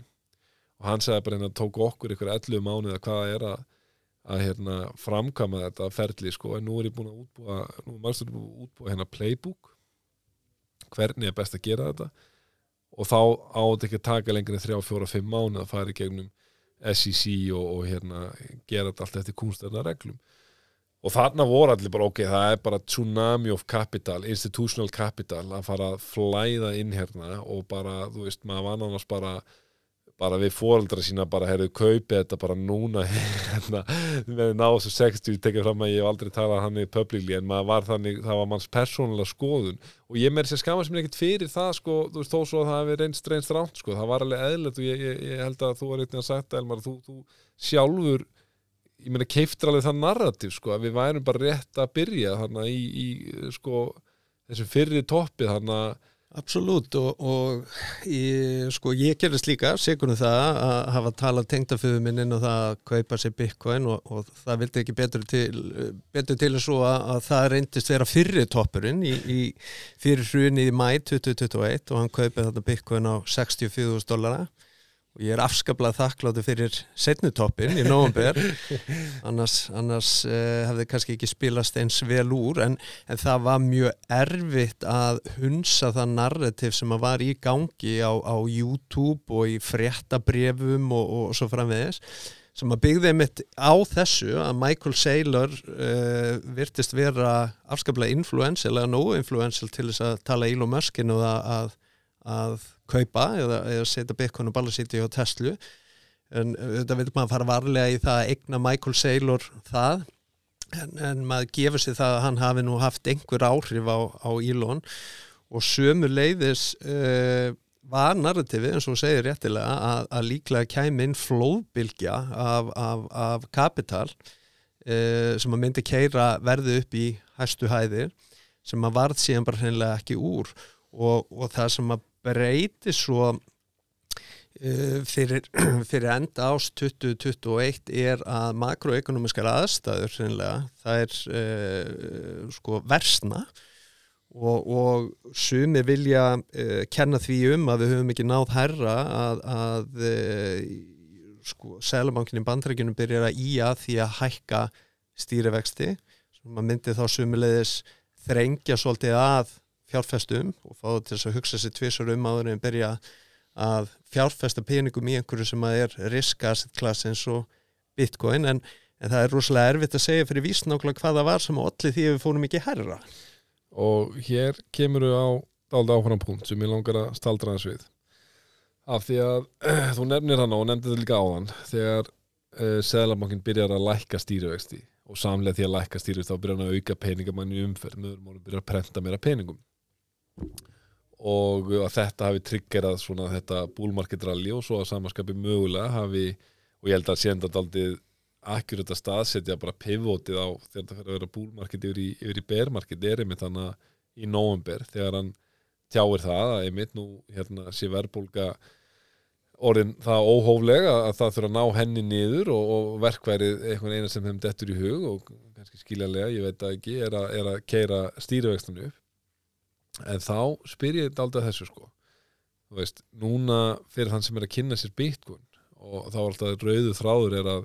[SPEAKER 1] Og hann segði bara hérna tók okkur ykkur 11 mánuð að hvað er að, að hérna, framkama þetta ferli sko. En nú er ég búin að útbúa nú er maður búin að útbúa hérna playbook. Hvernig er best að gera þetta? Og þá átt ekki að taka lengur en 3, 4, 5 mánuð að fara í gegnum SEC og, og hérna gera þetta allt eftir kunstæðna reglum og þarna voru allir bara ok, það er bara tsunami of capital, institutional capital að fara að flæða inn hérna og bara, þú veist, maður var annars bara bara við fóreldra sína bara herðu kaupið þetta bara núna. Hérna, með ná þessu 60 tekið fram að ég hef aldrei talað hann í publicly en maður var þannig, það var manns persónulega skoðun. Og ég með þess að skama sem ekkert fyrir það sko, þú veist, þó svo að það hefði reynst reynst ránt sko, það var alveg eðlert og ég, ég, ég held að þú var eitthvað sagt, Elmar, þú, þú sjálfur ég meina keiftur alveg það narrativ sko, að við værum bara rétt að byrja þarna í, í sko, þessu fyrri toppið þarna.
[SPEAKER 2] Absolut og, og ég, sko, ég gerist líka segunum það að hafa talað tengdaföðu minn inn og það að kaupa sér bitcoin og, og það vildi ekki betur til betur til að, að það reyndist vera fyrri toppurinn í, í fyrir hrunni í mæ 2021 og hann kaupið þetta bitcoin á 64.000 dollara og ég er afskaplega þakkláttu fyrir setnutoppin í nógumber annars, annars uh, hefði kannski ekki spilast eins vel úr en, en það var mjög erfitt að hunsa það narrativ sem að var í gangi á, á YouTube og í fréttabrefum og, og, og svo framvegis sem að byggði mitt á þessu að Michael Saylor uh, virtist vera afskaplega influential eða nógu influential til þess að tala Elon Muskin og að, að, að kaupa eða, eða setja Bitcoin og Ballasíti á Tesla. En þetta vil maður fara varlega í það að egna Michael Saylor það. En, en maður gefur sér það að hann hafi nú haft einhver áhrif á, á Elon. Og sömu leiðis uh, var narrativið eins og segir réttilega að, að líklega kæmi inn flóðbylgja af, af, af kapital uh, sem að myndi keira verði upp í hæstu hæðir sem að varð síðan bara hreinlega ekki úr. Og, og það sem að breyti svo uh, fyrir, fyrir enda ást 2021 er að makroekonomiskar aðstæður það er uh, sko versna og, og sumi vilja uh, kenna því um að við höfum ekki náð herra að, að sko Sælabankin í bandrækjunum byrjar að í að því að hækka stýrivexti. Sem að myndi þá sumilegis þrengja svolítið að fjárfestum og fá það til þess að hugsa sér tvísar um áður en byrja að fjárfesta peningum í einhverju sem að er risk asset class eins og bitcoin. En, en það er rosalega erfitt að segja fyrir vísnákvæmlega hvað það var sem allir því við fórum ekki herra
[SPEAKER 1] og hér kemur við á dalda áhverjum punkt sem ég langar að staldra þess við. Af því að þú nefnir hann og nefndir þetta líka á hann þegar uh, Sælabankin byrjar að lækka stýrivexti og samlega því að lækka stýrivexti þá byrjar hann að auka peningamann í umferð. Með öðrum og byrjar að prenta meira peningum og að þetta hafi triggerað svona þetta búlmarked rally og svo að samanskapi mögulega hafi og ég held að senda aldrei akkurat að staðsetja bara pivotið á þegar þetta fyrir að vera búlmarked yfir í, í bermarked er einmitt þannig í nóvember þegar hann tjáir það að einmitt nú hérna sé verðbólka orðin það óhóflega að það þurfa að ná henni niður og, og verkværið einhvern eina sem þeim dettur í hug og kannski skiljanlega, ég veit að ekki, er að, er að keira stýrivextunni upp en þá spyr ég aldrei þessu sko. Þú veist, núna fyrir þann sem er að kynna sér bitcoin og þá er alltaf rauðu þráður er að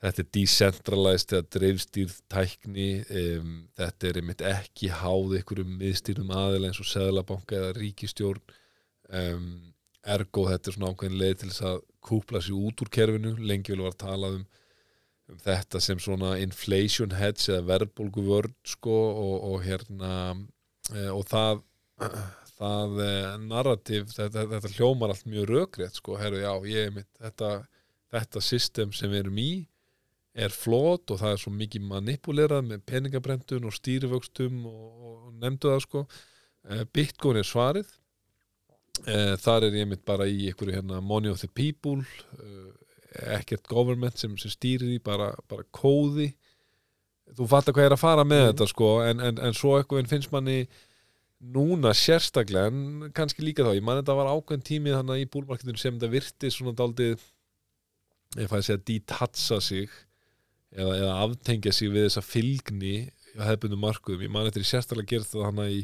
[SPEAKER 1] þetta er decentralized eða dreifstýrð tækni um, þetta er einmitt ekki háð ykkurum miðstýrðum aðeins eins og seglabanka eða ríkistjórn um, ergo þetta er svona ákveðin leið til þess að kúpla sér út úr kerfinu. Lengi vil var að tala um, um þetta sem svona inflation hedge eða verðbólgu vörd sko og, og hérna og það það eh, narrativ, þetta, þetta hljómar allt mjög rökrétt sko, herru já, ég mitt þetta, þetta system sem við erum í er flót og það er svo mikið manipulerað með peningabrendun og stýrivöxtum og, og nefndu það sko. Eh, Bitcoin er svarið. Þar er ég mitt bara í einhverju hérna money of the people ekkert government sem, sem stýrir í bara, bara kóði þú fattar hvað ég er að fara með
[SPEAKER 2] Mm.
[SPEAKER 1] þetta sko en, en, en svo eitthvað finnst manni núna sérstaklega en kannski líka þá, ég man þetta var ákveðin tími þannig í búlmarketinu sem þetta virti svona daldið ef að segja dethatsa sig eða, eða aftengja sig við þessa fylgni á hefbundum markuðum, ég man þetta er sérstaklega gert það hana í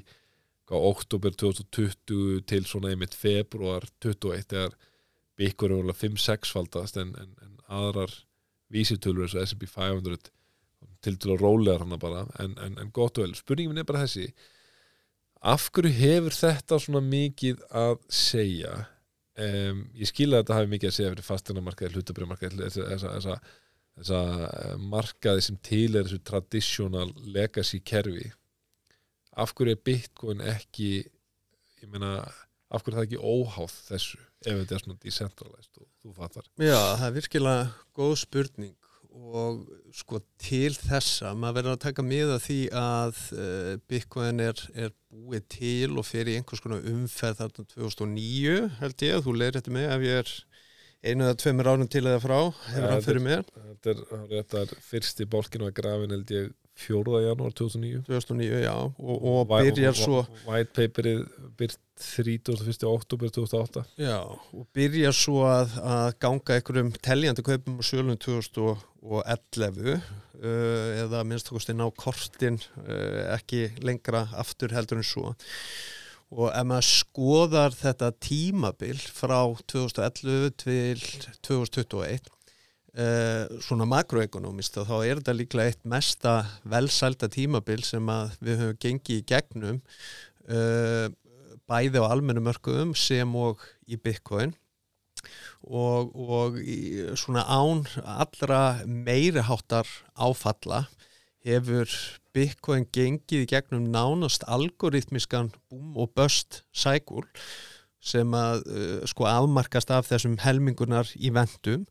[SPEAKER 1] hvað, oktober 2020 til svona einmitt februar 21 þegar byggur er alveg 5-6 faldast en, en, en aðrar vísitölur eins og S&P 500 til til að rólega hana bara en, en, en gott og vel, spurningin er bara þessi af hverju hefur þetta svona mikið að segja? Um, ég skil að þetta hafi mikið að segja fyrir fasteinamarkaði, hlutabriðmarkaði þessa, eh, markaði sem til er þessu traditional legacy kerfi. Af hverju er Bitcoin ekki ég meina, af hverju er það ekki óháð þessu, ef þetta er svona decentralized og þú fattar?
[SPEAKER 2] Já, það er virkilega góð spurning og sko til þessa maður verður að taka mið að því að uh, Bitcoin er, er búið til og fer í einhvers konar umferð þarna 2009 held ég, þú leiðir þetta mig ef ég er einu eða tveimur árum til eða frá hefur
[SPEAKER 1] Ja,
[SPEAKER 2] hann fyrir mér,
[SPEAKER 1] þetta er, þetta er fyrsti bólkinu að grafin held ég 4. janúar 2009
[SPEAKER 2] 2009, já og, og byrjar svo
[SPEAKER 1] White paperið byrt 31. oktober 2008
[SPEAKER 2] Já, og byrja svo að, að ganga einhverjum teljandi kaupum og sölum 2011 uh, eða minnst okkur stinn á kortin uh, ekki lengra aftur heldur en svo og ef maður skoðar þetta tímabil frá 2011 til 2021 uh, svona makroekonomist þá er þetta líklega eitt mesta velsælda tímabil sem við höfum gengið í gegnum uh, bæði á almennum mörkuðum sem og í Bitcoin. Og, og svona án allra meiriháttar áfalla hefur Bitcoin gengið í gegnum nánast algoritmiskan boom og bust cycle sem að uh, sko afmarkast af þessum helmingunar í vendum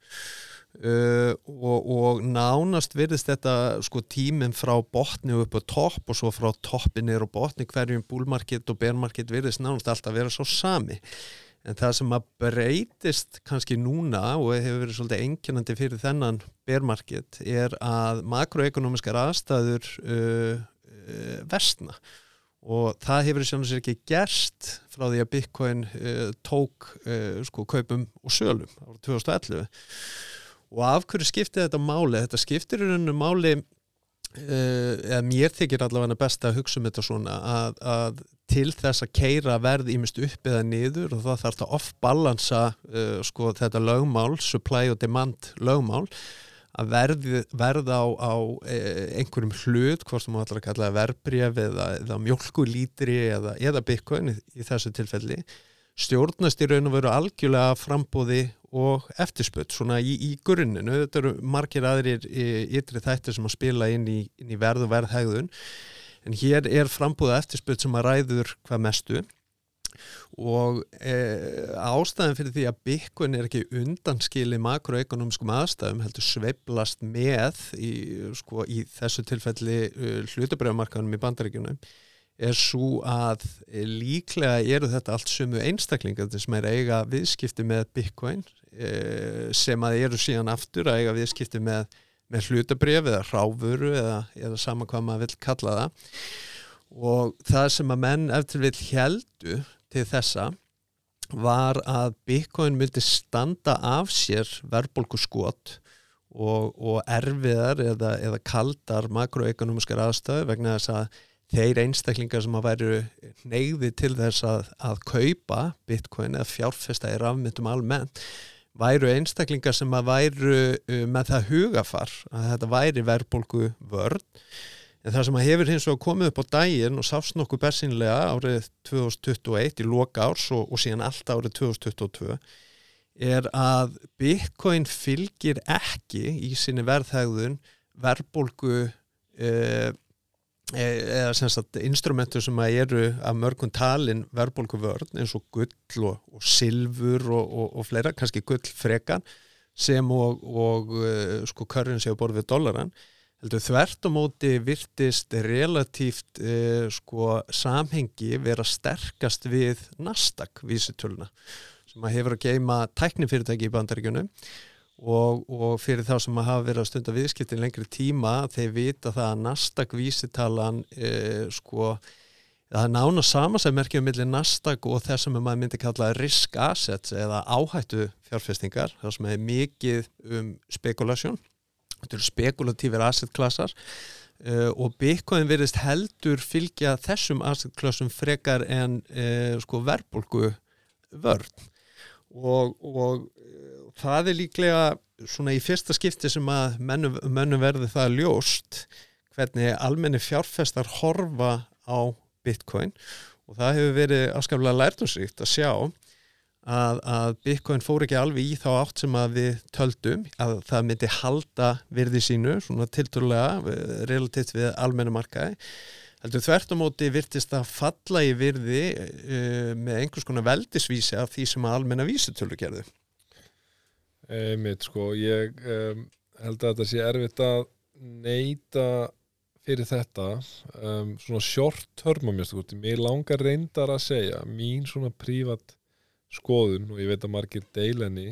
[SPEAKER 2] Uh, og, og nánast virðist þetta sko tíminn frá botni og upp á topp og svo frá toppi á botni hverjum búlmarkett og bermarkett virðist nánast alltaf vera svo sami. En það sem að breytist kannski núna og hefur verið svolítið enginandi fyrir þennan bermarkett er að makroekonomiskar aðstæður uh, uh, versna. Og það hefur sjálfins ekki gerst frá því að Bitcoin tók sko kaupum og sölum árið 2011 og af hverju skiptir þetta máli? Þetta skiptir í rauninu máli uh, eða mér þykir allavega best að hugsa um þetta svona að, að til þess að keira verð ímest upp eða niður og það þarf að off-balansa uh, sko þetta lögmál, supply og demand lögmál að verð, verð á, á eh, einhverjum hlut, hvort sem maður ætlar að kalla það verbref eða, eða mjölkulítri eða, eða bitcoin í, í þessu tilfelli stjórnast í raun og veru algjörlega frambóði og eftirspött svona í, í grunninu, þetta eru margir aðrir ytri þættir sem að spila inn í, inn í verð og verðhægðun en hér er frambóða eftirspött sem að ræður hvað mestu. Og e, ástæðan fyrir því að Bitcoin er ekki undanskili makroekonomskum aðstæðum heldur sveiblast með í, sko, í þessu tilfelli uh, hlutabrjámarkanum í bandaríkjunum er svo að líklega eru þetta allt sumu einstaklingar sem er eiga viðskipti með Bitcoin e, sem að eru síðan aftur að eiga viðskipti með, með hlutabrjöf eða ráfuru eða, eða sama hvað maður vil kalla það. Og það sem að menn eftir vil heldu til þessa var að Bitcoin myndi standa af sér verðbólku skot og, og erfiðar eða, eða kaldar makroekonomiskar aðstöðu vegna þess að þeir einstaklingar sem að væru neyði til þess að, að kaupa Bitcoin eða fjárfesta í rafmyndum almennt væru einstaklingar sem að væru uh, með það hugafar að þetta væri verðbólku vörn. En það sem að hefur hins vegar komið upp á daginn og sást nokkuð bersinlega árið 2021 í loka árs og, og síðan allt árið 2022 er að Bitcoin fylgir ekki í sinni verðhægðun verðbólgu eh, eða sem sagt instrumentur sem að eru af mörgum talin verðbólgu vörn eins og gull og, og silfur og, og, og fleira, kannski gull frekan sem og, uh, sko currency á borð við dollaran heldur þvert á móti virtist relatíft uh, sko samhengi vera sterkast við Nasdaq vísitöluna sem að hefur að geima tæknifyrirtæki í bandaríkunum og, og fyrir þá sem að hafa verið að stunda viðskiptin lengri tíma þeir vita það að Nasdaq vísitalan uh, sko það er nána samansæðmerkjum millir Nasdaq og þess sem maður myndi kalla risk assets eða áhættu fjárfestingar það sem er mikið um spekulasjón þetta eru spekulatífir assetklassar uh, og Bitcoin verðist heldur fylgja þessum assetklassum frekar en uh, sko verbulgu vörn og, og uh, það er líklega svona í fyrsta skipti sem að mönnum verði það ljóst hvernig almenni fjárfestar horfa á Bitcoin. Og það hefur verið afskaplega lærtumsrikt að sjá að, að Bitcoin fór ekki alveg í þá átt sem að við töldum að það myndi halda virði sínu svona tilturlega relativt við almennumarkaði heldur þvert á móti virtist að falla í virði uh, með einhvers konar veldisvísi af því sem að almenna vísutölu gerðu
[SPEAKER 1] Einmitt sko, ég um, held að þetta sé erfitt að neyta fyrir þetta um, svona short term að mér sko, mér langar reyndar að segja mín svona prívat skoðun og ég veit að margir deilenni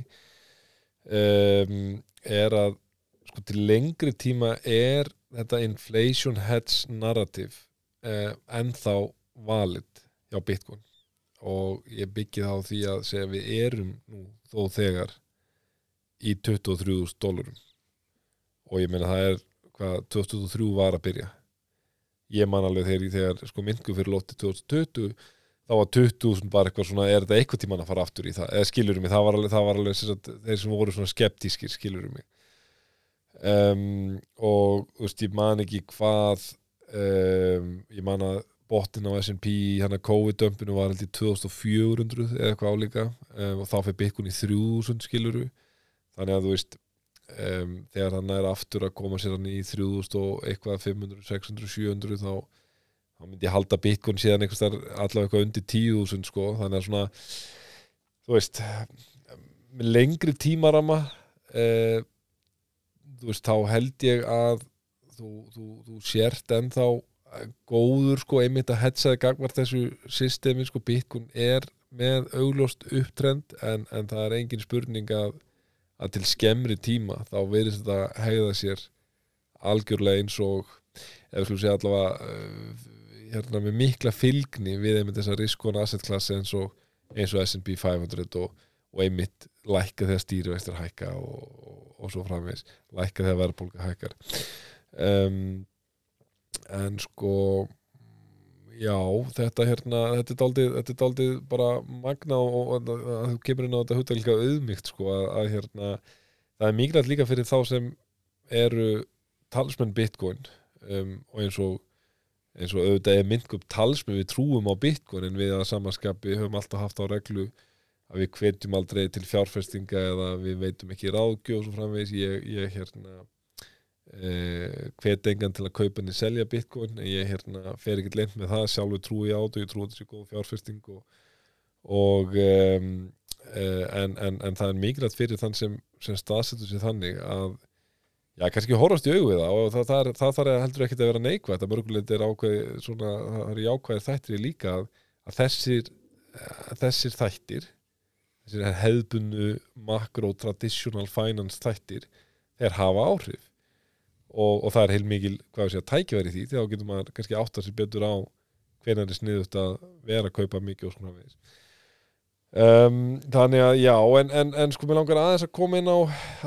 [SPEAKER 1] um, er að sko til lengri tíma er þetta inflation hedge narrative uh, ennþá valid hjá Bitcoin. Og ég byggi það á því að segja við erum nú þó þegar í 23.000 dólarum. Og ég meina það er hvað 2003 var að byrja. Ég man alveg þegar, þegar sko myndgu fyrir lótti 2020 þá var 20.000 bara eitthvað svona er þetta eitthvað tíman að fara aftur í það? Eða skilurum mig, það var alveg, það var alveg sagt, þeir sem voru svona skeptískir skilurum mig. Um, og þú veist ég man ekki hvað um, ég man að botin á S&P hann að COVID-dömpinu var í 2400 eða eitthvað álíka. Um, og þá fyrir byggun í 3000 skiluru þannig að þú veist um, þegar hann er aftur að koma sér hann í 3000 og eitthvað 500, 600, 700 þá, þá myndi ég halda byggun síðan allavega eitthvað undir 10.000 sko, þannig að svona þú veist með lengri tímarama uh, þú veist þá held ég að þú, þú, þú sért ennþá góður sko einmitt að hetsaði gagvar þessu systemi sko Bitcoin er með augljóst upptrend en, en það er engin spurning að, að til skemmri tíma þá verður þetta hegða sér algjörlega eins og ef slúið segja allavega uh, hérna með mikla fylgni við einmitt þessa riskon asset klassi eins og, og S&P 500 og, og einmitt lækka þegar stýrivextur hækka og, og svo framvegs lækka þegar verðbólka hækkar um en sko já, þetta hérna þetta er daldið, þetta er daldið bara magna og þú kemur inn á þetta húttalíka auðmygt sko að, að hérna það er mikilvægt líka fyrir þá sem eru talsmenn bitcoin um, og eins og eins og auðvitað er mynd upp talsmenn við trúum á bitcoin en við að samanskapi höfum alltaf haft á reglu að við hvetjum aldrei til fjárfestinga eða við veitum ekki ráðgjóð svo framvegs ég, ég hérna hvet engan til að kaupa henni selja bitcoin ég hérna, fer ekki leint með það sjálfur trúi á þetta, ég trúi þetta sér góð fjárfesting og, og um, en, en, en það er mikilvægt fyrir þann sem, sem staðsetur sér þannig að já, kannski horfast í auðvið það og það, það, það þarf heldur ekkert að vera neikvægt að mörgulegt er ákveð svona, það er jákvæðir þættir líka að, að þessir, þessir þættir þessir hefðbunnu makro traditional finance þættir þeir hafa áhrif og, og það er heil mikil hvað sé að tækja verið því þá getur maður kannski átt að sér betur á hvernig það er sniðut að vera að kaupa mikið og svona við um, þannig að já en, en, en sko mér langar aðeins að koma inn á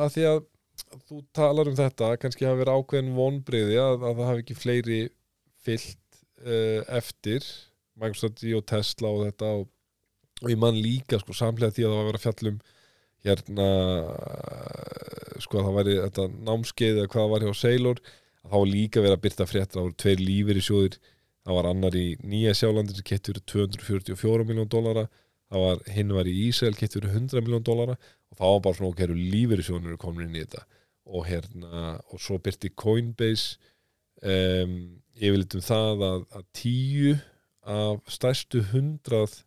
[SPEAKER 1] að því að þú talar um þetta kannski hafi verið ákveðin vonbriði að, að það hafi ekki fleiri fyllt uh, eftir. Microsoft og Tesla og þetta og, og ég man líka sko samlega því að það var að vera fjallum hérna sko að það væri þetta námskeið eða hvað var hjá Sailor þá líka verið að byrta fréttir það voru tveir lífur í sjóðir það var annar í Nýja Sjálandi sem kettur 244 miljón dólara það var hinn var í Ísrael kettur 100 miljón dólara og það var bara svona okkur lífur í sjóðinu komin inn í þetta. Og hérna og svo byrti Coinbase um, ég vil eitthvað það að, að tíu af stærstu hundrað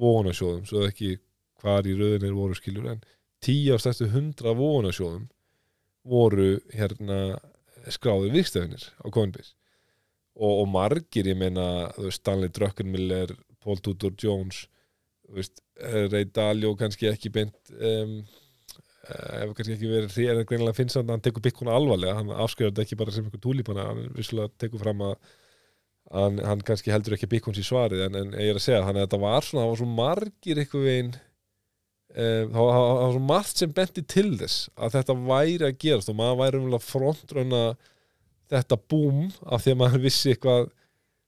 [SPEAKER 1] vonasjóðum, svo ekki hvar í rauðinir voru skiljur en tíu af stærstu hundra vonasjóðum voru hérna skráður vikstöfinir á Coinbase. Og, og margir, ég meina Stanley Druckenmiller Paul Tudor Jones eh, Ray Dalio kannski ekki beint um, ef kannski ekki verið hrí- en greinilega finnst hann að hann tekur Bitcoin alvarlega. Hann afskriður þetta ekki bara sem einhver túlípana hann vissulega tekur fram að hann, hann kannski heldur ekki Bitcoins í svarið en, en ég er að segja, þannig að þetta var svona það var svo margir eitthvað veginn um, það var, það svo margt sem benti til þess að þetta væri að gerast og maður væri umlega frontröna þetta búm af því að maður vissi eitthvað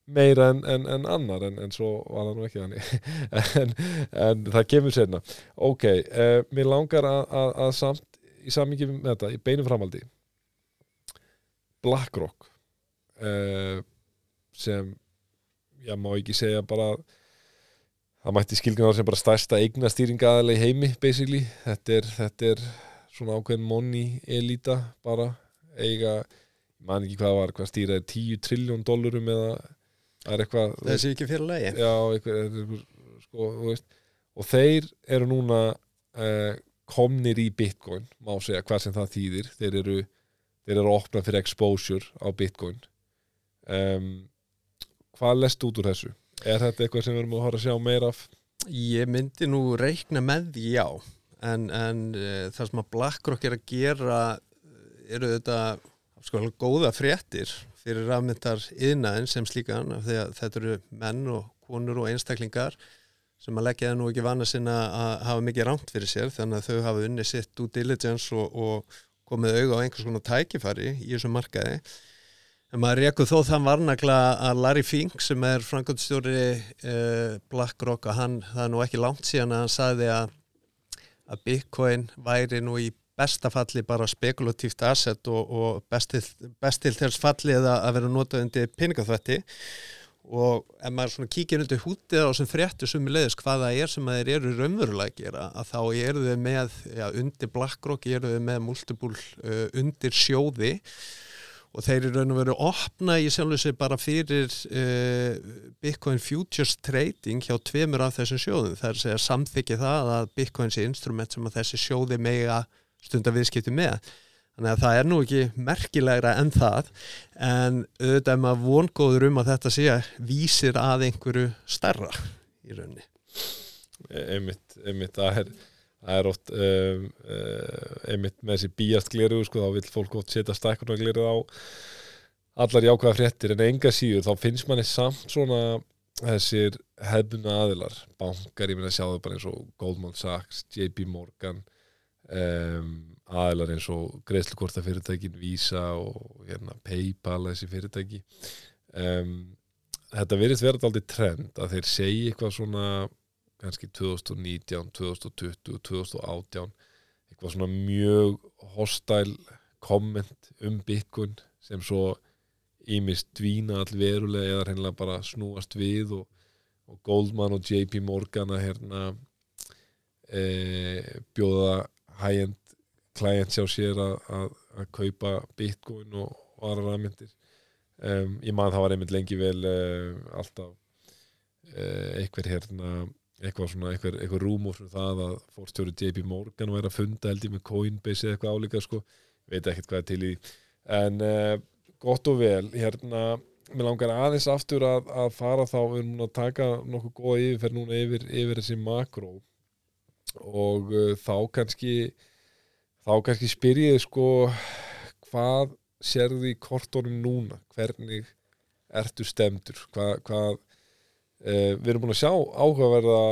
[SPEAKER 1] meira en, en, en annar en, en svo var það nú ekki þannig. En, það kemur senna ok, uh, mér langar að, að, að samt í samingi með þetta í beinum framaldi BlackRock uh, sem ég má ekki segja bara það mætti skilgjum á sem bara stærsta eignastýringaðalega í heimi basically, þetta er, þetta er svona ákveðin money elita bara. Eiga man ekki hvað það var, hvað stýraði 10 trilljón dollurum eða það er eitthvað
[SPEAKER 2] þessi ekki fyrir lagi?
[SPEAKER 1] Já, eitthvað, eitthvað, sko, og þeir eru núna uh, komnir í Bitcoin má segja hvað sem það þýðir. Þeir eru, þeir eru opnað fyrir exposure á Bitcoin. Um, hvað lest út úr þessu? Er þetta eitthvað sem við erum að horfa að sjá meira af?
[SPEAKER 2] Ég myndi nú reikna með því já en, en uh, það sem að BlackRock er að gera eh, eru þetta sko góða fréttir fyrir rafmyndar yðnaðin sem slíkan af því að þetta eru menn og konur og einstaklingar sem að leggja það nú ekki vana sinna að hafa mikið rámt fyrir sér þannig að þau hafa unni sitt due diligence og, og komið auga á einhvers konar tækifæri í þessu markaði en maður reykuð þó þann varnagla að Larry Fink sem er framkvæmstjóri eh, BlackRock að hann, það er nú ekki langt síðan að hann sagði að, að Bitcoin væri nú í besta falli bara spekulatíft asset og, og bestil, bestil þess falli eða að vera notað undir peningaþvætti. Og ef maður svona kíkir undir hútið á sem fréttu er leiðis hvaða er sem þeir eru raunverulega að gera að þá eru þau með, já, undir BlackRock eru þau með multiple uh, undir sjóði og þeir eru raun og veru opna í sjálfu sig bara fyrir uh, Bitcoin Futures Trading hjá tveimur af þessum sjóðum. Það er að segja samþykja það að Bitcoin sé instrument sem að þessi sjóði mega stundar viðskipti með. Þannig að það er nú ekki merkilegra en það. En auðvitað er maður vongóður um að þetta sé vísir að einhverju starra í rauninni.
[SPEAKER 1] Einmitt, einmitt það er, það er oft um, uh, einmitt með þessi bíjast gleru sko, þá vil fólk oft setja stækkurna gleru á allar jákvæða fréttir en enga síður, þá finnst manni samt svona þessir hefðuna aðilar, bankar, ég meina að sjá það bara eins og Goldman Sachs, JP Morgan um, aðilar eins og greiðslukorta fyrirtækin Visa og hérna, Paypal þessi fyrirtæki. Um, þetta verið verið aldrei trend að þeir segja eitthvað svona kannski 2019, 2020 2018 eitthvað svona mjög hostile komment um Bitcoin sem svo ímist dvína all verulega eða hreinlega bara snúast við og, og Goldman og JP Morgan að hérna e, bjóða high-end clients hjá sér að, kaupa Bitcoin og, og aðra rafmyndir um, ég man það var einmitt lengi vel uh, alltaf uh, einhver hérna eitthvað svona, eitthvað, eitthvað rúmur fyrir það að fórstjóri JP Morgan væri að funda held ég með Coinbase eða eitthvað álíka sko, veit ekkert hvað er til í en uh, gott og vel hérna, mér langar aðeins aftur að, að fara þá, við erum að taka nokkuð góða yfirferð núna yfir, yfir þessi makró. Og uh, þá kannski þá kannski spyrjið sko hvað sérðu í kortónum núna? Hvernig ertu stemdur hvað, hvað uh, við erum búin að sjá áhugaverða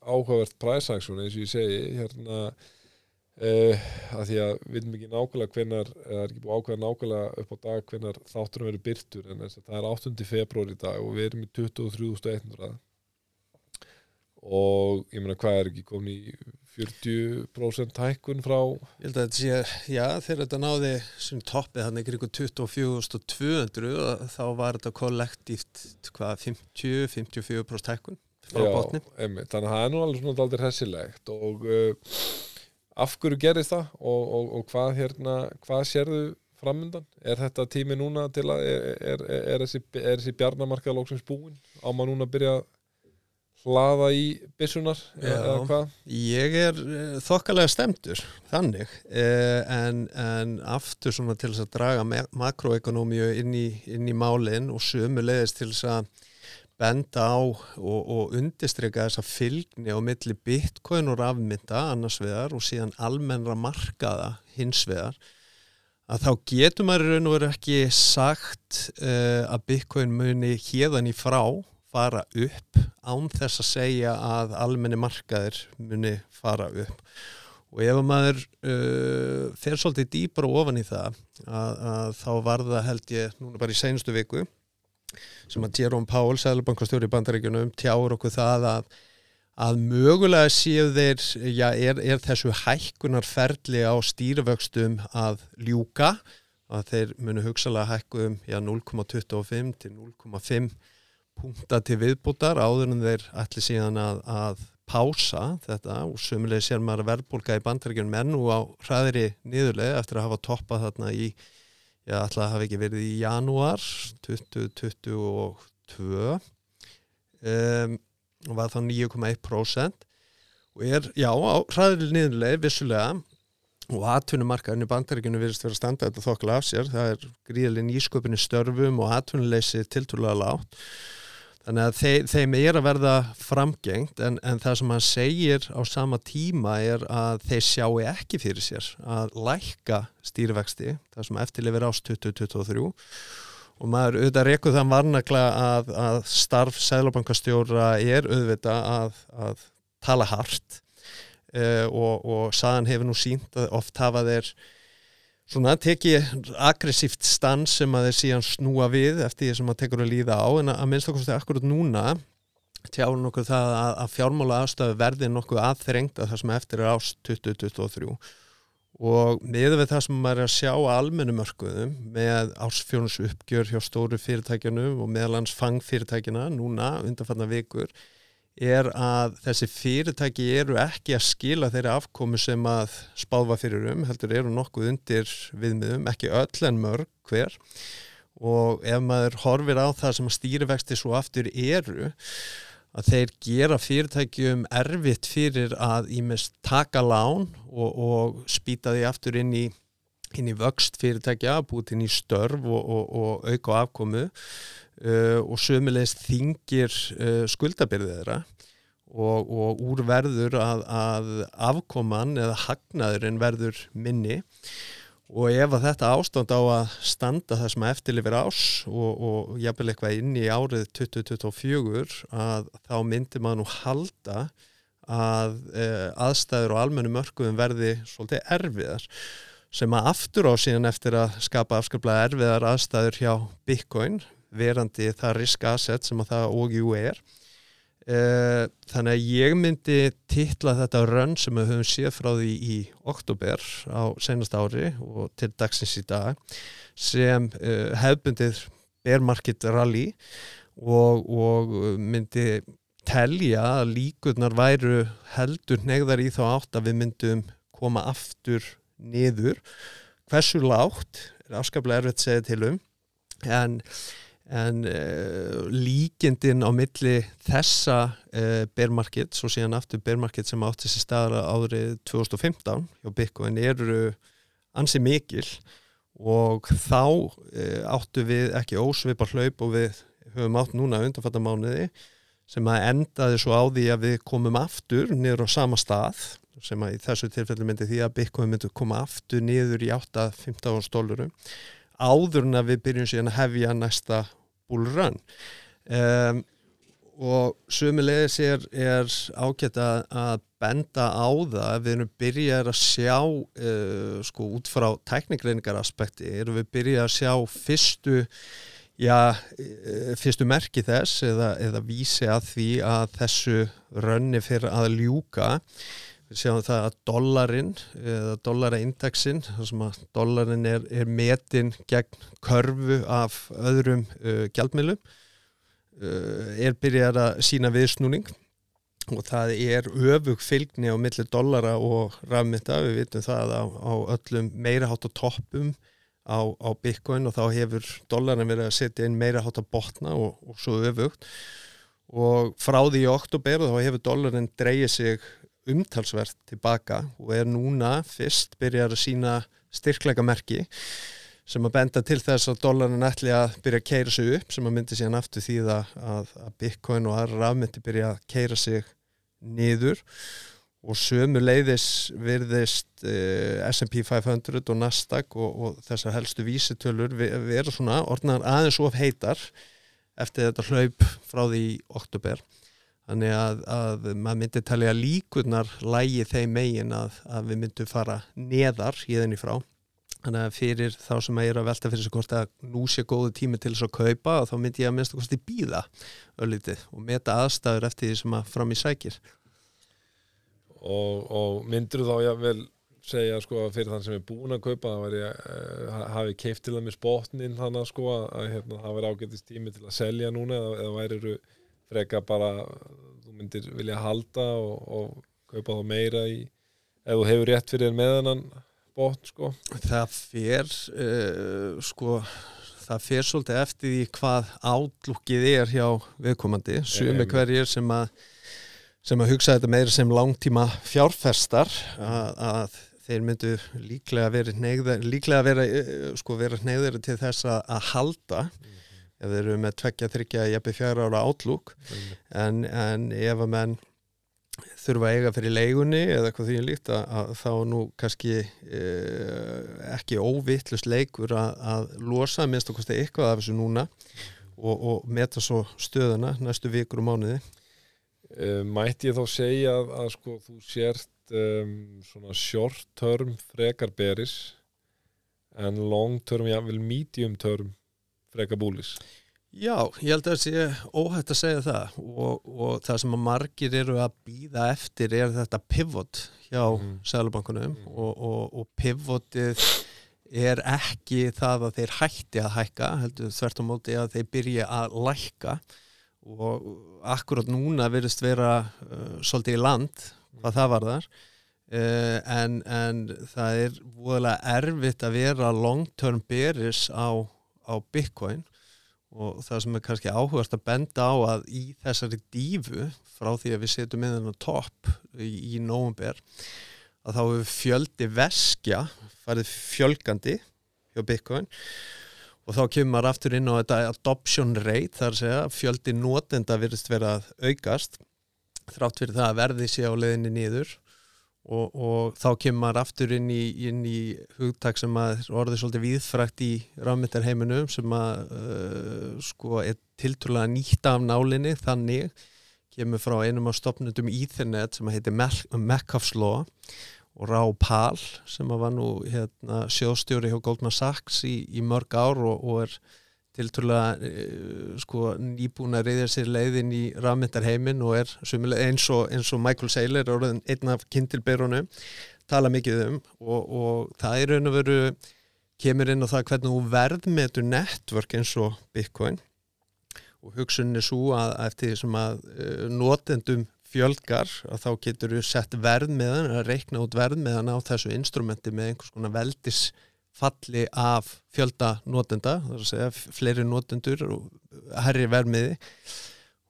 [SPEAKER 1] áhugavert præsaksjón eins og ég segi hérna uh, að því að við veitum ekki nákvæmlega hvenar, það er ekki búin ákveða nákvæmlega upp á dag hvenar þátturum verður byrtur en þess að það er 8. februar í dag og við erum í 23.100 og ég meina hvað er ekki komin í 40% hækkun frá
[SPEAKER 2] Ég held að þetta sé, já, þegar þetta náði sem toppið hann ykkur ykkur 24.200 og þá var þetta kollektíft hvað 50-54% hækkun frá
[SPEAKER 1] Já,
[SPEAKER 2] botni.
[SPEAKER 1] einmitt, þannig að það er nú alveg svona aldrei hessilegt og uh, af hverju gerist það og, og, og hvað hérna, hvað sérðu framundan? Er þetta tími núna til að er, er, er, er þessi, er þessi bjarnamarkað lóksins búin? Á maður núna að byrja að hlaða í byssunar eða hvað?
[SPEAKER 2] Ég er uh, þokkalega stemtur, þannig, uh, en, en aftur svona til þess að draga makroekonomíu inn í, inn í málinn og sömu leiðist til þess að benda á og, og undistrika þessa fylgni á milli bitcoin og rafmynda annars vegar og síðan almennra markaða hins vegar að þá getur maður raun og veru ekki sagt uh, að bitcoin muni hérðan í frá fara upp án þess að segja að almenni markaðir muni fara upp. Og ef að maður uh, fer svolítið dýpar og ofan í það að, að þá var það held ég núna bara í seinustu viku sem að Jerome Powell, Sæðlabankastjóri í bandaríkjunum tjáur okkur það að að mögulega séu þeir já, er, er þessu hækkunarferli á stýrivöxtum að ljúka að þeir munu hugsalega hækku um já, 0,25 til 0,5 punkta til viðbútar áður en þeir ætli síðan að, að pása þetta og sömulega sér maður að verðbólka í bandaríkjunum enn og á hraðri niðurlega eftir að hafa toppað þarna í já, ætla að hafa ekki verið í janúar 2022 um, og var þá 9,1% og er, já, á hraðri niðurlega vissulega. Og atvinnumarkaðin í bandaríkjunum virðist vera að standa þetta þokkala af sér, það er gríðalinn ísköpunni störfum og atvinnuleysi tiltúrlega látt þannig að þeim, þeim er að verða framgengt en, en það sem hann segir á sama tíma er að þeir sjáu ekki fyrir sér að lækka stýrivexti, það sem eftirlifir ást 2023 og maður auðvitað reykuð þann varnakla að, að starf sælabankastjóra er auðvitað að, að tala hart uh, og, og saðan hefur nú sínt að oft hafa þeir svona tekið aggressíft stans sem að þeir síðan snúa við eftir því sem að tekur að líða á en að minnst okkur stið akkurat núna tjáur nokkuð það að, að fjármála aðstöðu verði nokkuð aðþrengt að það sem eftir er ást 2023 og með við það sem maður er að sjá almennumörkuðum með ársfjónus uppgjör hjá stóru fyrirtækjunum og meðalans fangfyrirtækjuna núna undanfarnar vikur er að þessi fyrirtæki eru ekki að skila þeirri afkomu sem að spáfa fyrir um, heldur eru nokkuð undir viðmiðum, ekki öll en mörg hver. Og ef maður horfir á það sem að stýrivexti svo aftur eru að þeir gera fyrirtækjum erfitt fyrir að ímest taka lán og, og spýta því aftur inn í, inn í vöxt fyrirtækja, búið inn í störf og, og, og auka afkomu uh, og sömulegis þingir uh, skuldabyrðið þeirra og, og úr verður að, að afkoman eða hagnaðurinn verður minni. Og ef að þetta ástand á að standa það sem eftirlifir ás og, og jafnvel eitthvað inn í árið 2024 að þá myndir maður nú halda að e, aðstæður og almennu mörkuðum verði svolítið erfiðar sem að aftur á síðan eftir að skapa afskaplega erfiðar aðstæður hjá Bitcoin verandi það risk asset sem að það OGU er. E, þannig að ég myndi titla þetta rönn sem við höfum séð frá því í oktober á senast ári og til dagsins í dag sem e, hefbundið bear market rally og, og myndi telja að líkurnar væru heldur negðar í þá átt að við myndum koma aftur niður. Hversu lágt er afskaplega erfitt að segja til um en, en uh, líkindin á milli þessa uh, bear market, svo síðan aftur bear market sem átti sér staðar árið 2015 hjá Bitcoin eru ansi mikil og þá uh, áttu við ekki ósvipar hlaup og við höfum átt núna undanfattamániði sem að endaði svo á því að við komum aftur niður á sama stað sem að í þessu tilfellu myndi því að Bitcoin myndi koma aftur niður í 8-15 stólurum áður en að við byrjum síðan að hefja næsta búlrönn um, og sömulegis er, er ágætt að, benda á það að við erum byrjað að sjá uh, sko út frá teknikreiningar aspekti erum við byrjað að sjá fyrstu já, fyrstu merki þess eða, eða vísi að því að þessu rönni fyrir að ljúka við sjáum það að dollarin eða dollaraindexin þar sem að dollarin er, er metin gegn körfu af öðrum uh, gjaldmiðlum uh, er byrjað að sína viðsnúning. Og það er öfug fylgni á milli dollara og rafmynda, við vitum það á, á öllum meira hátt á toppum á, á Bitcoin og þá hefur dollarin verið að setja inn meira hátt að botna og, og svo öfugt. Og frá því í oktober þá hefur dólarinn dreigið sig umtalsvert tilbaka og er núna fyrst byrjar að sína styrkleika merki sem að benda til þess að dólarin ætli að byrja að keira sig upp sem að myndi síðan aftur því að, að Bitcoin og aðra rafmyndi byrja að keira sig niður. Og sömu leiðis virðist eh, S&P 500 og Nasdaq og, og þessar helstu vísitölur vera svona orðnar aðeins of heitar eftir þetta hlaup frá því í oktober þannig að, að maður myndi talja líkurnar lægi þeim megin að, að við myndum fara neðar í þenni frá. Þannig að fyrir þá sem að ég er að velta fyrir sig hvort að nú sé góðu tími til þess að kaupa og þá myndi ég að minnst að kosti býða öllítið og meta aðstæður eftir því sem að fram í sækir.
[SPEAKER 1] Og, og myndur þá ég vel segja sko að fyrir þann sem er búin að kaupa það væri, uh, hafi keift til það með spotnin þannig sko að hérna, það væri ágætist tími til að selja núna eða, eða væri freka bara þú myndir vilja halda og, og kaupa þá meira í ef þú hefur rétt fyrir meðanan botn sko.
[SPEAKER 2] Það fer uh, sko það fer svolítið eftir því hvað átlúkið er hjá viðkomandi. Sumi hverjir sem að sem að hugsa þetta meira sem langtíma fjárfestar að, að þeir myndu líklega verið neyðar líklega verið eh, sko, til þess að, að halda. Mm. Ef þeir eru með tveggja, þryggja, jæfnir fjara ára átlúk en, en ef að menn þurfa eiga fyrir leigunni eða eitthvað því líkt að, að þá nú kannski e, ekki óvittlust leikur að, að losa minnst okkur eitthvað af þessu núna og, og meta svo stöðuna næstu vikur og mánuði.
[SPEAKER 1] Uh, mætti ég þá segja að, að sko, þú sért um, svona short term frekar beris en long term, já vel medium term frekar búlis
[SPEAKER 2] Já, ég held að það sé óhætt að segja það og, og það sem að margir eru að býða eftir er þetta pivot hjá mm. Sælubankunum mm. og, og, og pivotið er ekki það að þeir hætti að hækka heldur þvert á móti að þeir byrja að lækka og akkurát núna verðist vera uh, svolítið í land hvað það var þar uh, en, en það er voðalega erfitt að vera long term bearish á, á Bitcoin og það sem er kannski áhugast að benda á að í þessari dífu frá því að við setjum inn þennan topp í, í nógumber að þá hefur fjöldi veskja farið fjölgandi hjá Bitcoin. Og þá kemur maður aftur inn á þetta adoption rate, þar segja fjöldi nótenda virðist vera að aukast þrátt fyrir það að verði sé á leðinni nýður og, og þá kemur maður aftur inn í, inn í hugtak sem orðið svolítið viðfrækt í ráðmyndarheiminum sem að uh, sko er tiltrúlega nýtt af nálinni. Þannig kemur frá einum á stopnundum Ethernet sem heitir Metcalfe's Law og Rá Pál sem var nú hérna, sjóstjóri hjá Goldman Sachs í, í mörg ár og, og er tilturlega eh, sko, nýbúin að reyðja sér leiðin í rafmyndarheimin og er eins og, eins og Michael Saylor einn af kindilberunum tala mikið um og, og það er raun og veru kemur inn á það hvernig þú verðmetur network eins og Bitcoin. Og hugsunni svo að eftir því sem að uh, notendum fjölgar að þá getur við sett verð með hann, að reikna út verð með hann á þessu instrumenti með einhvers konar veldisfalli af fjölda notenda, það er að segja fleiri notendur og herri verðmiði.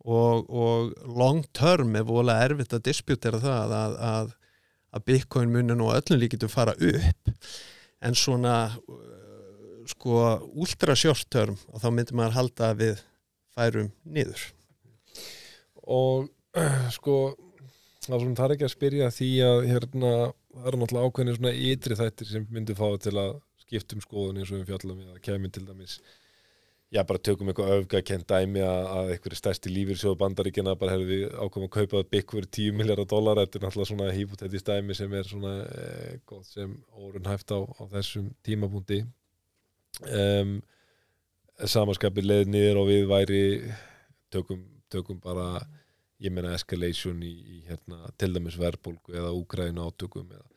[SPEAKER 2] Og, og long term er volið erfitt að disputera það að, að, að Bitcoin muni nú öllum líkitu fara upp. En svona sko ultra short term og þá myndir maður halda við færum niður.
[SPEAKER 1] Og sko það er ekki að spyrja því að hérna, það eru náttúrulega ákveðin svona ytri þættir sem myndir fá til að skiptum skoðun eins og við fjallum við að kemur til dæmis já bara tökum eitthvað öfgakent dæmi að, að einhverju stærsti lífir sjóðu bandaríkina bara hefur við ákveðin að kaupa bygg fyrir 10 miljardar dólar, þetta er náttúrulega svona hýpotetist dæmi sem er svona eh, góð sem órunhæft á, á þessum tímabúndi um, samanskapið leið niður og við væri tökum, tökum bara ég meina escalation í, í hérna, til dæmis verbulgu eða úgræðinu átökum eða,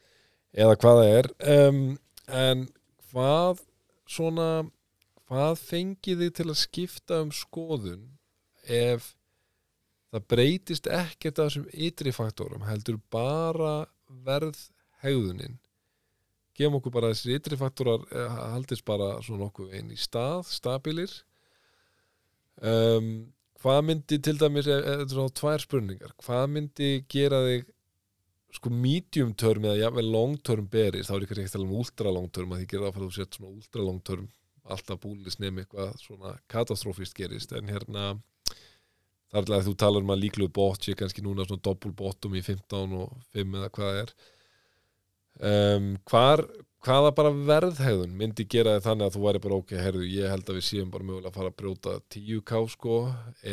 [SPEAKER 1] eða hvaða er. Um, en hvað svona hvað fengið þið til að skipta um skoðun ef það breytist ekkert af þessum ytri faktorum? Heldur bara verð hegðunin gefum okkur bara þessi ytri faktorar eh, haldist bara svona okkur einn í stað, stabilir. Um, hvað myndi til dæmis, e- e- þetta er svona tvær spurningar, hvað myndi gera þig sko medium term eða jafnvel long term beris, þá er ekki ekki um ultra long term að því gera það fyrir að sett svona ultra long term alltaf búlis nefn eitthvað svona katastrófist gerist. En hérna þar er að þú talar um að líklu bótt sé kannski núna svona doppul bóttum í 15 og 5 eða hvað það er um, hvar, hvaða bara verðhegðun myndi gera þig þannig að þú væri bara ok, herðu, ég held að við séum bara mögulega að fara að brjóta 10k sko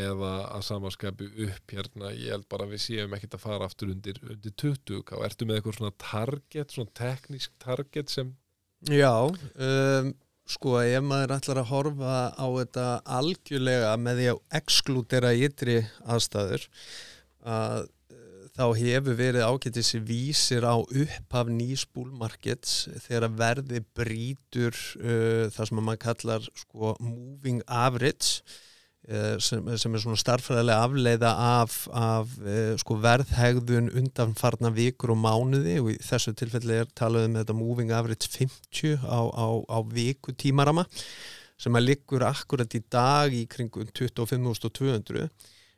[SPEAKER 1] eða að samanskapi upp hérna, ég held bara að við séum ekkert að fara aftur undir, undir 20k ertu með eitthvað svona target, svona teknísk target sem
[SPEAKER 2] Já, um, sko ef maður ætlar að horfa á þetta algjörlega með því að exklútera ytri aðstæður að þá hefur verið ágættis vísir á upphaf nýspúlmarkets þegar verði brítur uh, það sem maður kallar sko moving average uh, sem, sem er svona starfræðilega afleiða af, af uh, sko verðhegðun undanfarna vikur og mánuði og í þessu tilfelli er talað um þetta moving average 50 á, á, á viku tímarama sem að liggur akkurat í dag í kringum 25.200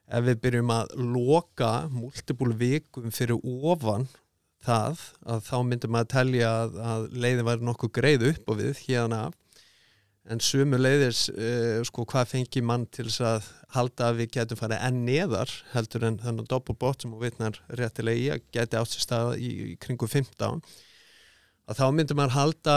[SPEAKER 2] ef við byrjum að loka multiple vikum fyrir ofan það að þá myndum að telja að, að leiðin væri nokkuð greið upp og við hérna en sumu leiðis uh, sko hvað fengi mann til þess að halda að við getum farið enn neðar heldur en þannig að doppelbott sem hún vitnar réttilega í að geti átt sér stað í, í kringu 15 að þá myndum maður halda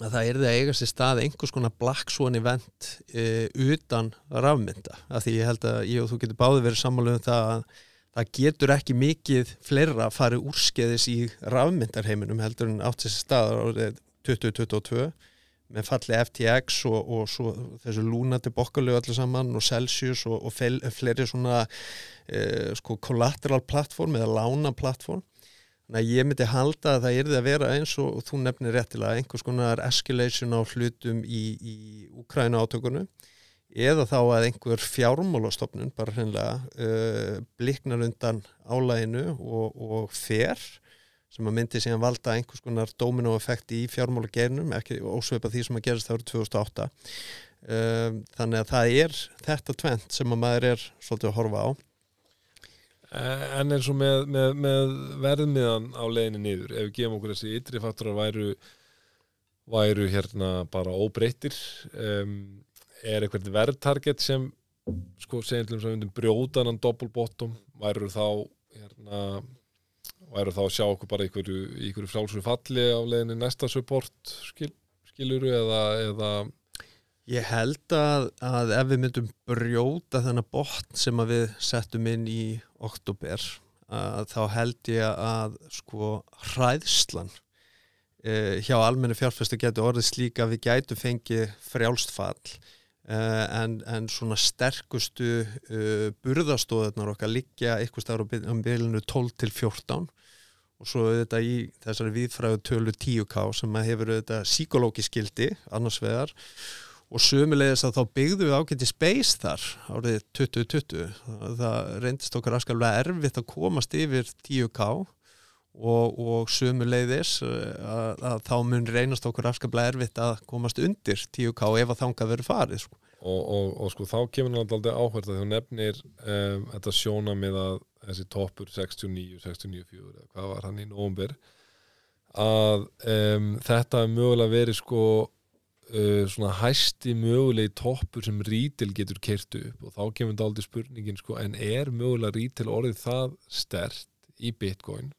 [SPEAKER 2] að það er það að eiga sér stað einhvers konar black swan event uh, utan rafmynda af því ég held að ég og þú getur báði verið sammálu um það að það getur ekki mikið fleira að fara úrskeiðis í rafmyndarheiminum heldur en átt sér stað árið 2022 með falli FTX og, og svo, þessu lúnati bokkalögu allir saman og Celsius og, og fleiri svona eh, sko collateral platform eða lána platform að ég myndi halda að það erði að vera eins og, og þú nefnir réttilega einhvers konar escalation á hlutum í, í Úkræna átökunum eða þá að einhver fjármálastofnun bara hreinlega uh, bliknar undan álæginu og, og fer sem að myndi síðan valda einhvers konar dominoeffekti í fjármála gernum, ekki ósveipa því sem að gerast það árið 2008 um, þannig að það er þetta tvent sem að maður er svolítið að horfa á
[SPEAKER 1] En eins og með, með, með verðmiðan á leiðinni niður, ef við gefum okkur þessi ytri faktorar væru, væru hérna bara óbreyttir, um, er eitthvað verðtarget sem, sko, segjum til þess að við myndum brjótanan doppelbottom, væru þá, hérna, væru þá að sjá okkur bara einhverju, einhverju frálsuru falli á leiðinni næsta support, skil, skiluru, eða, eða
[SPEAKER 2] Ég held að, að ef við myndum brjóta þennan botn sem við settum inn í oktober þá held ég að sko hræðslan eh, hjá almenni fjárfæstu getur orðið slíka að við gætu fengið frjálst fall eh, en, en svona sterkustu eh, burðastóðunar okkar liggja eitthvað stáður á bylunu 12 til 14 og svo þetta í þessari viðfræðu tölu 10k sem hefur þetta psikológiskildi annars vegar. og sömulegis að þá byggðu við ágætti space þar árið 2020 það reyndist okkar aðskallega erfitt að komast yfir 10k og, og sömulegis að, að þá mun reynast okkur aðskallega erfitt að komast undir 10k ef að þanga verið farið sko.
[SPEAKER 1] og, og, og sko þá kemur náttúrulega áhverð að þú nefnir um, þetta sjóna með að þessi toppur 69, 69, 4 hvað var hann í nógumber að um, þetta er mögulega verið sko uh, svona hæsti mögulegi toppur sem rítil getur kertu upp. Og þá kemur þetta aldrei spurningin sko, en er mögulega rítil orðið það stert í bitcoin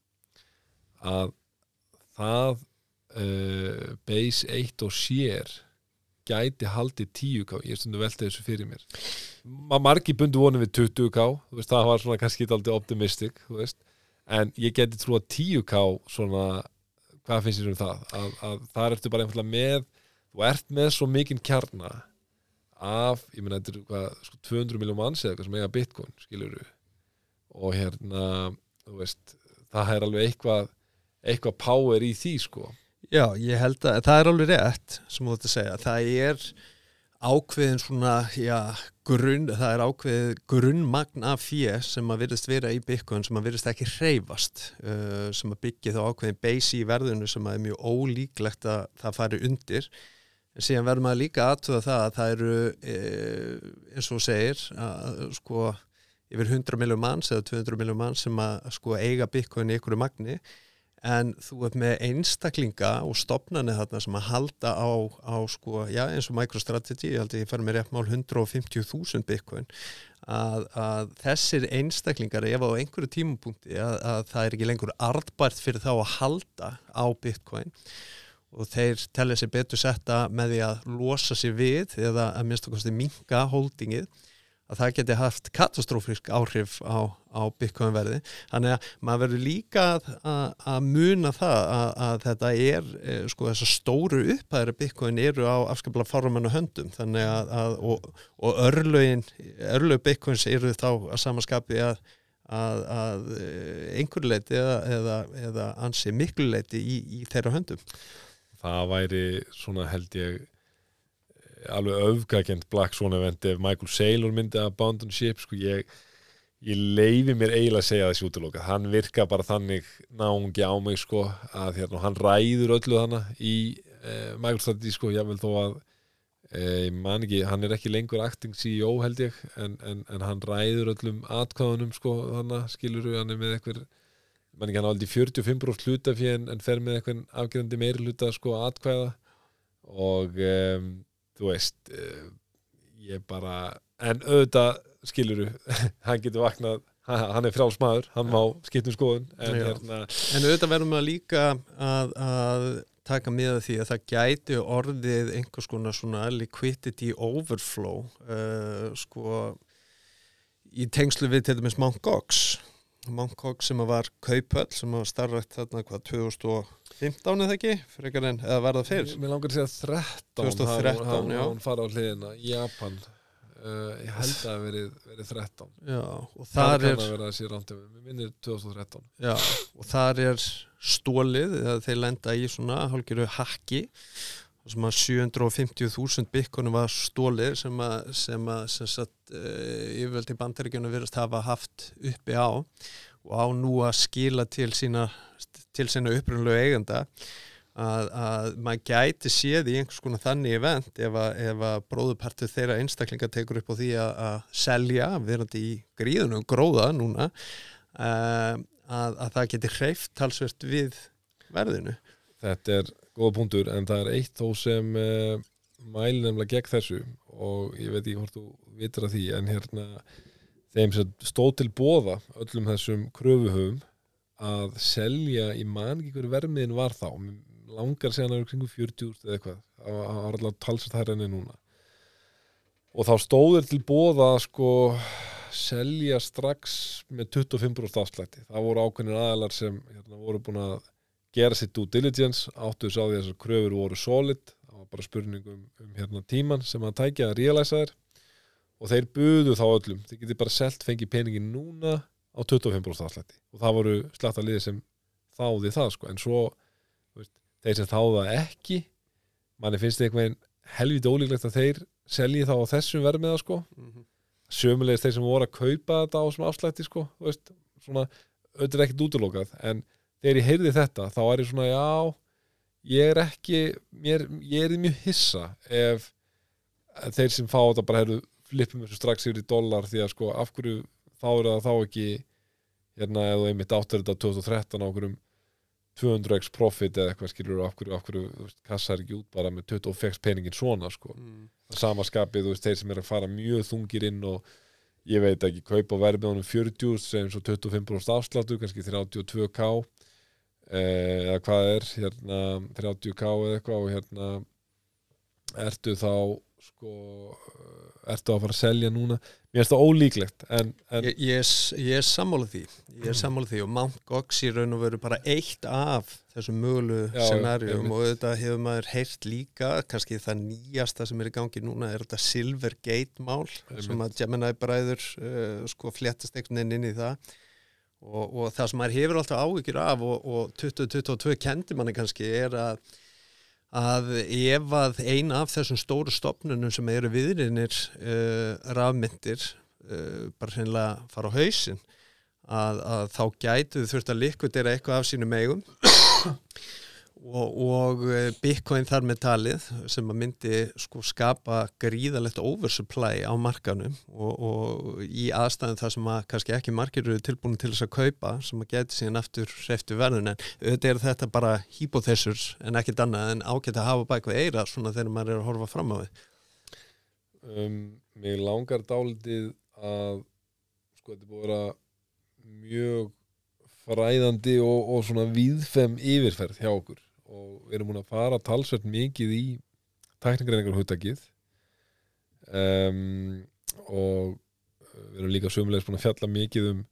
[SPEAKER 1] að það uh, base 1 og sér gæti haldið 10k ég er stundu veltið þessu fyrir mér. Ma margi bundu vonum við 20k veist, það var svona kannski aldrei optimistic en ég geti trú að 10k svona, hvað finnst þér um það? Að, að það ertu bara einfallega með þú ert með svo mikinn kjarna af, ég menna þetta er hvað, sko, 200 miljón manns eða eitthvað sem eiga bitcoin skilur við og hérna, þú veist það er alveg eitthvað eitthvað power í því sko.
[SPEAKER 2] Já, ég held að það er alveg rétt sem þú ætti að segja, það er ákveðin svona, já, grunn, það er ákveðið grunnmagn af fjö sem að virðist vera í bitcoin sem að virðist ekki hreyfast uh, sem að byggja þá ákveðin base í verðinu sem að er mjög ólíklegt að það fari undir en síðan verður maður líka aðtöða það að það eru e, eins og segir að sko yfir 100 miljón manns eða 200 miljón manns sem að sko eiga bitcoin í einhverju magni. En þú ert með einstaklinga og stopnarnir þarna sem að halda á, á sko, já eins og MicroStrategy ég held að ég fær mér rétt mál 150.000 bitcoin. Að, að þessir einstaklingar ef á einhverju tímapunkti að, að það er ekki lengur artbært fyrir þá að halda á bitcoin og þeir tellja sér betur setta með því að losa sér við eða að minnst okkur minga holdingið að það geti haft katastrófísk áhrif á, á Bitcoin verði þannig að maður verður líka að, að, að muna það að, að þetta er e, sko þessar stóru upphæðri Bitcoin eru á afskaplega fárumannu höndum. Þannig að og, og örlögin, örlög Bitcoins eru þá að samaskapi að að e, einhver leiti eða, eða, eða ansi miklu leiti í, í þeirra höndum
[SPEAKER 1] Það væri svona held ég alveg öfgagent Black Swan event ef Michael Saylor myndi að Bound and Ship sko ég, ég leifi mér eiginlega að segja þessi útlöka hann virka bara þannig náungi á mig sko að hérna, hann ræður öllu þannig í eh, Michael Strategy sko ég vil þó að eh, man ekki, hann er ekki lengur acting CEO held ég en, en, en hann ræður öllum atkvæðunum sko þannig skilur við hann með eitthvað man ekki hann áldi 45% hlutafið en, en fer með eitthvað afgerandi meiri hluta sko atkvæða og um, þú veist uh, ég bara, en auðvitað skiluru, hann getur vaknað hann er frálsmaður, hann má skiptum skoðun en,
[SPEAKER 2] hérna... en auðvitað verðum við líka að, að taka með því að það gæti orðið einhvers konar svona liquidity overflow uh, sko í tengslu við til dæmis Mt. Gox Gox sem var kaupöll sem var starrakt þarna hvað 2000 15 eða ekki, frekar en, eða var það fyrr?
[SPEAKER 1] Mér langar að segja 13
[SPEAKER 2] 2013, já.
[SPEAKER 1] Hún fara á hliðina, Japan. Uh, ég held að það verið, verið 13
[SPEAKER 2] Já, og þar er
[SPEAKER 1] Það verið að sé rámt við minnir 2013
[SPEAKER 2] Já, og þar er stólið eða þeir lenda í svona hálfgjöru hakki sem að 750.000 byggunum var stólið sem að, sem að sem sagt, uh, yfirvöldi bandaríkjunum verðast hafa haft uppi á og á nú að skila til sína sína upprunlegu eigenda að, að maður gæti séð í einhvers konar þannig event ef að, að bróðupartu þeirra einstaklinga tekur upp á því að, að selja verandi í gríðunum gróða núna uh, að það geti hreift talsvert við verðinu.
[SPEAKER 1] Þetta er góða punktur en það er eitt þó sem uh, mæli nefnilega gegn þessu og ég veit ekki hvort þú vitur að því en hérna þeim sem stóð til bóða öllum þessum kröfuhöfum að selja í man ekki hverju vermiðin var þá langar segja hann eru kringu 40 eða eitthvað það var alltaf talsast hær enni núna. Og þá stóður til bóða að sko selja strax með 25% afslætti. Það voru ákveðin aðalar sem hérna, voru búin að gera sitt due diligence áttu þess að því að þessar kröfur voru solid. Það var bara spurning um, hérna, tíman sem að tækja að realiza þér og þeir buðu þá öllum. Þeir geti bara selt fengið peningin núna á 25% afslætti. Og það voru sletta liði sem þáði það sko. En svo veist, þeir sem þáða ekki manni finnst þetta einhvern veginn helvita ólíklegt að þeir selji þá á þessum vermiða sko. Mm -hmm. sömulegist þeir sem voru að kaupa þetta á svona afslætti sko veist, svona, auðvitað er ekkert útlokað en þegar ég heyrði þetta þá er ég svona já ég er ekki mér, ég er mjög hissa ef þeir sem fá þetta bara hefur flippum þessu strax yfir í dólar því að sko af hverju þá er það þá ekki hérna eða einmitt áttur þetta 2013 á okkurum 200x profit eða eitthvað skilur af hverju, af hverju veist, kassar ekki út bara með 25x peningin svona sko mm. samaskapið, veist, þeir sem er að fara mjög þungir inn og ég veit ekki kaupa verið með honum 40 sem svo 25% afsláttu, kannski 32k eh, eða hvað er hérna 30k eða eitthvað og hérna ertu þá sko ertu að fara að selja núna? Mér finnst það ólíklegt en, en
[SPEAKER 2] ég, ég, ég er sammálað því ég er sammálað því og Mount Gox í raun og veru bara eitt af þessum mögulegu scenarjum og þetta hefur maður heyrt líka kannski það nýjasta sem er í gangi núna er þetta Silvergate mál sem að Gemini bræður uh, sko fléttast einhvern veginn inn í það og, og það sem maður hefur alltaf áhyggjur af og, og 2022 kendi manni kannski er að að ef að eina af þessum stóru stopnunum sem eru viðrinir uh, rafmyndir uh, bara hreinlega fara á hausin að, að þá gætu þurft að likvidera eitthvað af sínum eigum og, og eh, Bitcoin þar með talið sem að myndi sko skapa gríðalegt oversupply á markanum og, og í aðstæðum það sem að kannski ekki margir eru tilbúin til þess að kaupa sem að geti síðan aftur hreftu verðun en auðvitað er þetta bara hypothesurs en ekkit annað en ágætt að hafa bæk við eira svona þegar maður er að horfa fram á því
[SPEAKER 1] um, Mér langar dálítið að sko þetta búið að vera mjög fræðandi og, og svona víðfem yfirferð hjá okkur og við erum múin að fara talsvert mikið í tækningreiningar húttakið um, og við erum líka sömulegis búin að fjalla mikið um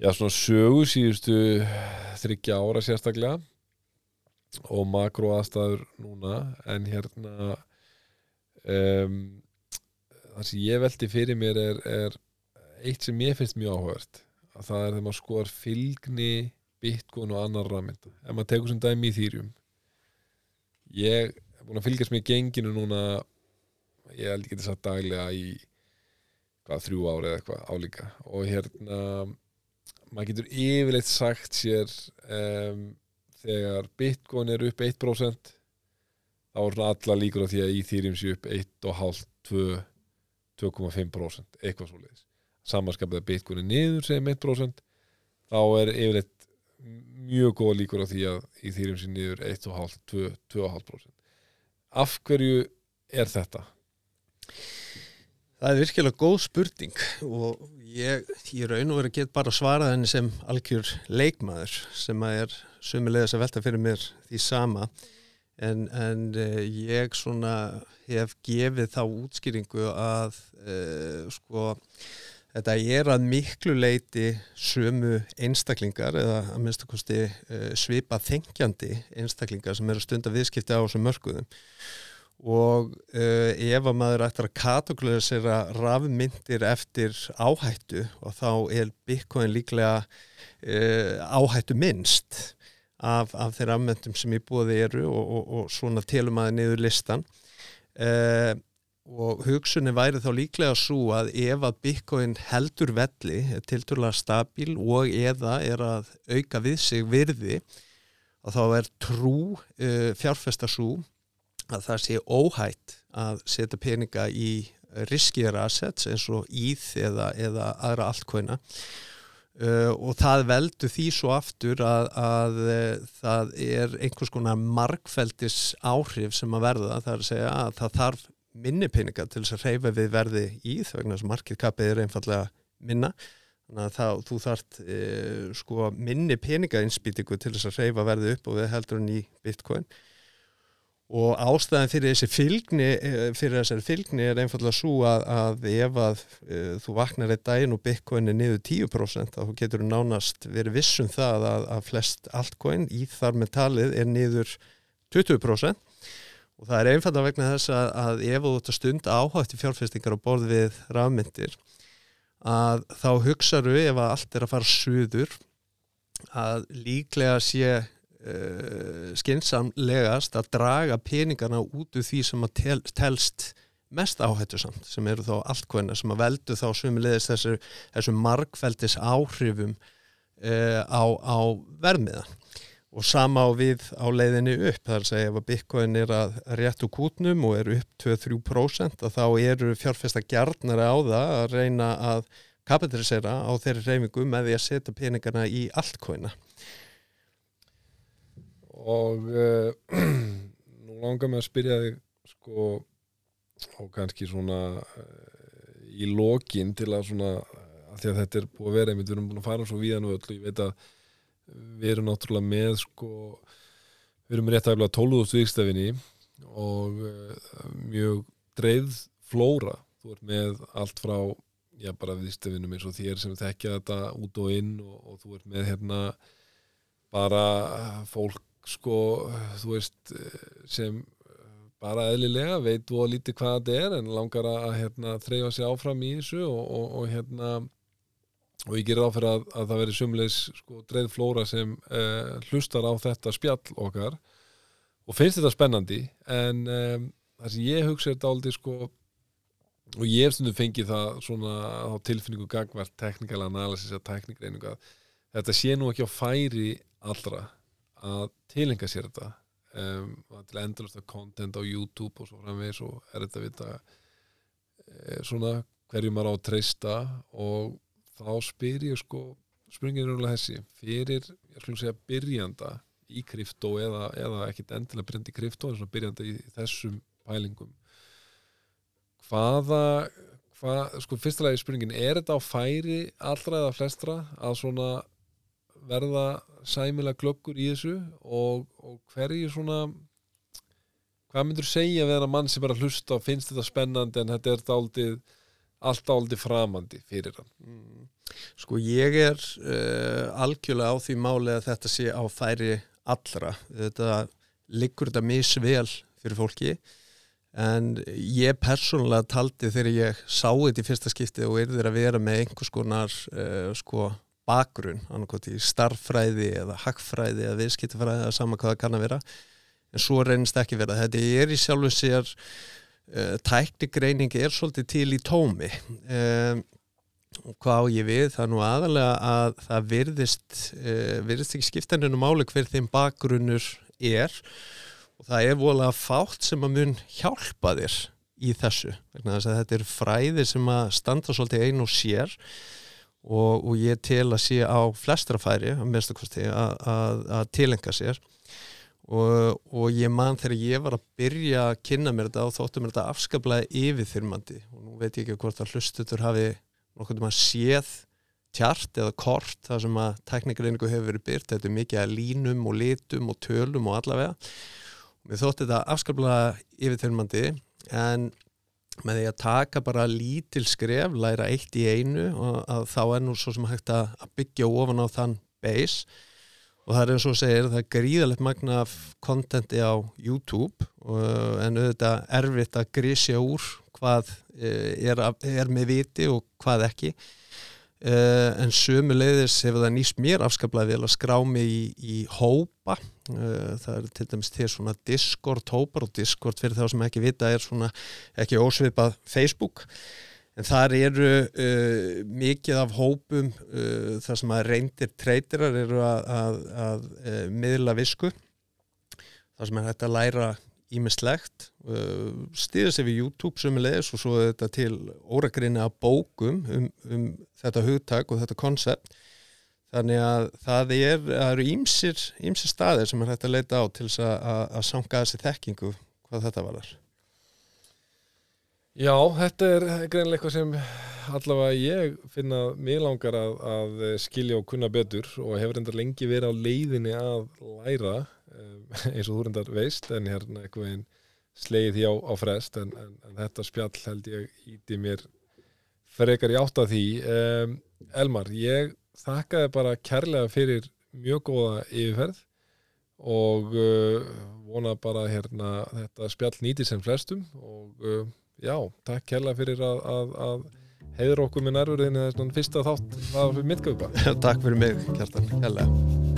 [SPEAKER 1] já svona sögu síðustu þryggja ára sérstaklega. Og makro aðstæður núna. En hérna um, það sem ég veldi fyrir mér er, er eitt sem ég finnst mjög áhugavert. Að það er þegar maður skoðar fylgni bitcoin og annar rafmynda ef maður tekur sem dæmi í þýrjum ég er búin að fylgjast með genginu núna ég held ekki þess að daglega í hvað, þrjú ári eða eitthvað álíka. Og hérna maður getur yfirleitt sagt sér um, þegar bitcoin er upp 1% þá er alla líkur á því að þýrjum sé upp 1,5, 2 2,5% eitthvað svo leiðis samanskapið að bitcoin er niður segjum 1% þá er yfirleitt mjög góða líkur á því að í þýrjum sér niður 1,5-2,5% af hverju er þetta?
[SPEAKER 2] Það er virkilega góð spurning og ég, ég raun og verið að geta bara svarað henni sem algjör leikmaður sem að er sömulegðis að velta fyrir mér því sama en, en eh, ég svona hef gefið þá útskýringu að uh, sko Þetta er að miklu leiti sömu einstaklingar eða að minnst að kosti uh, svipa þengjandi einstaklingar sem eru stund að viðskipta á þessum mörguðum og uh, ef að maður ættir að katakulera sér að rafmyndir eftir áhættu og þá er Bitcoin líklega uh, áhættu minnst af, af þeirra afmyndum sem í búið eru og, og, og svona telum aðeins niður listan og og hugsunni væri þá líklega svo að ef að Bitcoin heldur velli, er tilturlega stabil og eða er að auka við sig virði og þá er trú uh, fjárfestarsú að það sé óhætt að setja peninga í riskjara assets eins og íð eða, eða aðra allkvæna uh, og það veldur því svo aftur að, að uh, það er einhvers konar markfældis áhrif sem að verða, það er að segja að það þarf minni peninga til þess að reyfa við verði í það vegna sem marketkapið er einfallega minna. Þannig að þá, þú þart e, sko minni peningainspýtingu til þess að reyfa verði upp og við heldur hann í bitcoin. Og ástæðan fyrir þessi fylgni e, fyrir þessari fylgni er einfallega svo að, að ef að e, þú vaknar eitt daginn og bitcoin er niður 10% þá getur þú nánast verið vissum það að, að flest altcoin í þar með talið er niður 20% og það er einfalda vegna þess að, að ef þú ert að stunda áhætti fjárfestingar á borð við rafmyndir að þá hugsaðu ef að allt er að fara suður að líklega sé uh, skinsamlegast að draga peningarna út úr því sem að tel, telst mest áhættu samt sem eru þá allkvæmna sem að veldu þá sumulegist þessu, þessu markveldis áhrifum uh, á, á vermiðan og sama á við á leiðinni upp þar að segja ef að Bitcoin er að réttu kútnum og er upp 2-3% þá eru fjárfesta gjarnari á það að reyna að kapitalisera á þeirri reymingu með því að setja peningarna í altcoina.
[SPEAKER 1] Og uh, nú langar mig að spyrja þig sko og kannski svona uh, í lokin til að svona að því að þetta er búið að vera við erum búin að fara svo víðan og öll og ég veit að við erum náttúrulega með sko, við erum rétt aðeins 12.000 vikstafinni og uh, mjög dreið flóra, þú ert með allt frá, já bara viðstafinum eins og þér sem þekkja þetta út og inn og, og þú ert með hérna bara fólk sko, þú veist sem bara eðlilega veit þú að líti hvað þetta er en langar að hérna, þreyfa sig áfram í þessu og, og, og hérna og ég gerir áfyrir að, að það veri sumleis sko, dreið flóra sem uh, hlustar á þetta spjall okkar og finnst þetta spennandi en um, það sem ég hugsa er dáliti sko og ég hef stundum fengið það svona á tilfinningu gangvart teknikal analysis að þetta sé nú ekki á færi allra að tilenga sér þetta um, til endalast að content á YouTube og svo framvegis og er þetta vita e, svona hverju maður á að treysta og þá spyr ég sko springin er umlega þessi fyrir, ég skulle segja, byrjanda í krypto eða, eða ekkit endilega byrjandi í krypto en svona byrjanda í þessum pælingum hvaða hvað, sko fyrstulega spurningin er þetta á færi allra eða flestra að svona verða sæmilega glöggur í þessu og, og hverju svona hvað myndur segja við hana mann sem er að hlusta og finnst þetta spennandi en þetta er daldið allt daldið framandi fyrir hann
[SPEAKER 2] Mm. Sko ég er uh, algjörlega á því máli að þetta sé á færi allra. Þetta liggur þetta misvel fyrir fólki en ég persónulega taldi þegar ég sá þetta í fyrsta skipti og yrðir að vera með einhvers konar uh, sko bakgrunn, annarkot í starffræði eða hackfræði eða viðskiptafræði eða sama hvað það kann að vera en svo reynist ekki vera. Þetta er í sjálfu sér tæknigreining er svolítið til í tómi. Um, hvað á ég við, það er nú aðalega að það virðist uh, virðist ekki skiptaninu máli hver þeim bakgrunnur er. Og það er voðalega fátt sem að mun hjálpa þér í þessu þess þetta er fræði sem að standa svolítið einu og sér. Og, og ég tel að sé á flestra færi að, að, að tilenga sér og, og ég man þegar ég var að byrja að kynna mér þetta og þóttum mér þetta afskaplega yfirþyrmandi. Og nú veit ég ekki hvort að hlustutur hafi nokkuð um að séð tjart eða kort þar sem að teknikreiningu hefur verið byrt, þetta er mikið að línum og litum og tölum og allavega. Og mér þótti þetta afskaplega yfirþyrmandi en með því að taka bara lítil skref, læra eitt í einu og þá er nú svo sem hægt að byggja ofan á þann base og það er eins og segir, það er gríðalegt magna kontenti á YouTube og, en auðvitað erfitt að grísja úr hvað eh, er, er með viti og hvað ekki. Uh, en sömu leiðis hefur það nýst mér afskaplega vel að skrá mig í, í hópa. Það er til dæmis til svona Discord hópar og Discord fyrir þá sem ekki vita er svona ekki ósvipað Facebook en þar eru uh, mikið af hópum uh, þar sem að reyndir treytirar eru að, að, að uh, miðla visku þar sem er hægt að læra ímislegt uh, stýða sér við YouTube sömulegis og svo þetta til óragrinni af bókum um, um þetta hugtak og þetta konsept þannig að það er, eru ímsir, ímsir staðir sem er hægt að leita á til þess að, að sanga þessi þekkingu hvað þetta var þar
[SPEAKER 1] Já, þetta er greinlega eitthvað sem allavega ég finna mér langar að, að skilja og kunna betur og hefur reyndar lengi verið á leiðinni að læra um, eins og þú reyndar veist en hérna eitthvað einn slegið því á, á frest en, en, en þetta spjall held ég íti mér frekar í átt að því. Um, Elmar, ég þakkaði bara kærlega fyrir mjög góða yfirferð og uh, vona bara hérna þetta spjall nýti sem flestum og uh, já, takk kærlega fyrir að, að, að heiður okkur með nærverðinni þess fyrsta þátt við mittgöpa
[SPEAKER 2] Takk fyrir mig, Kjartan, kærlega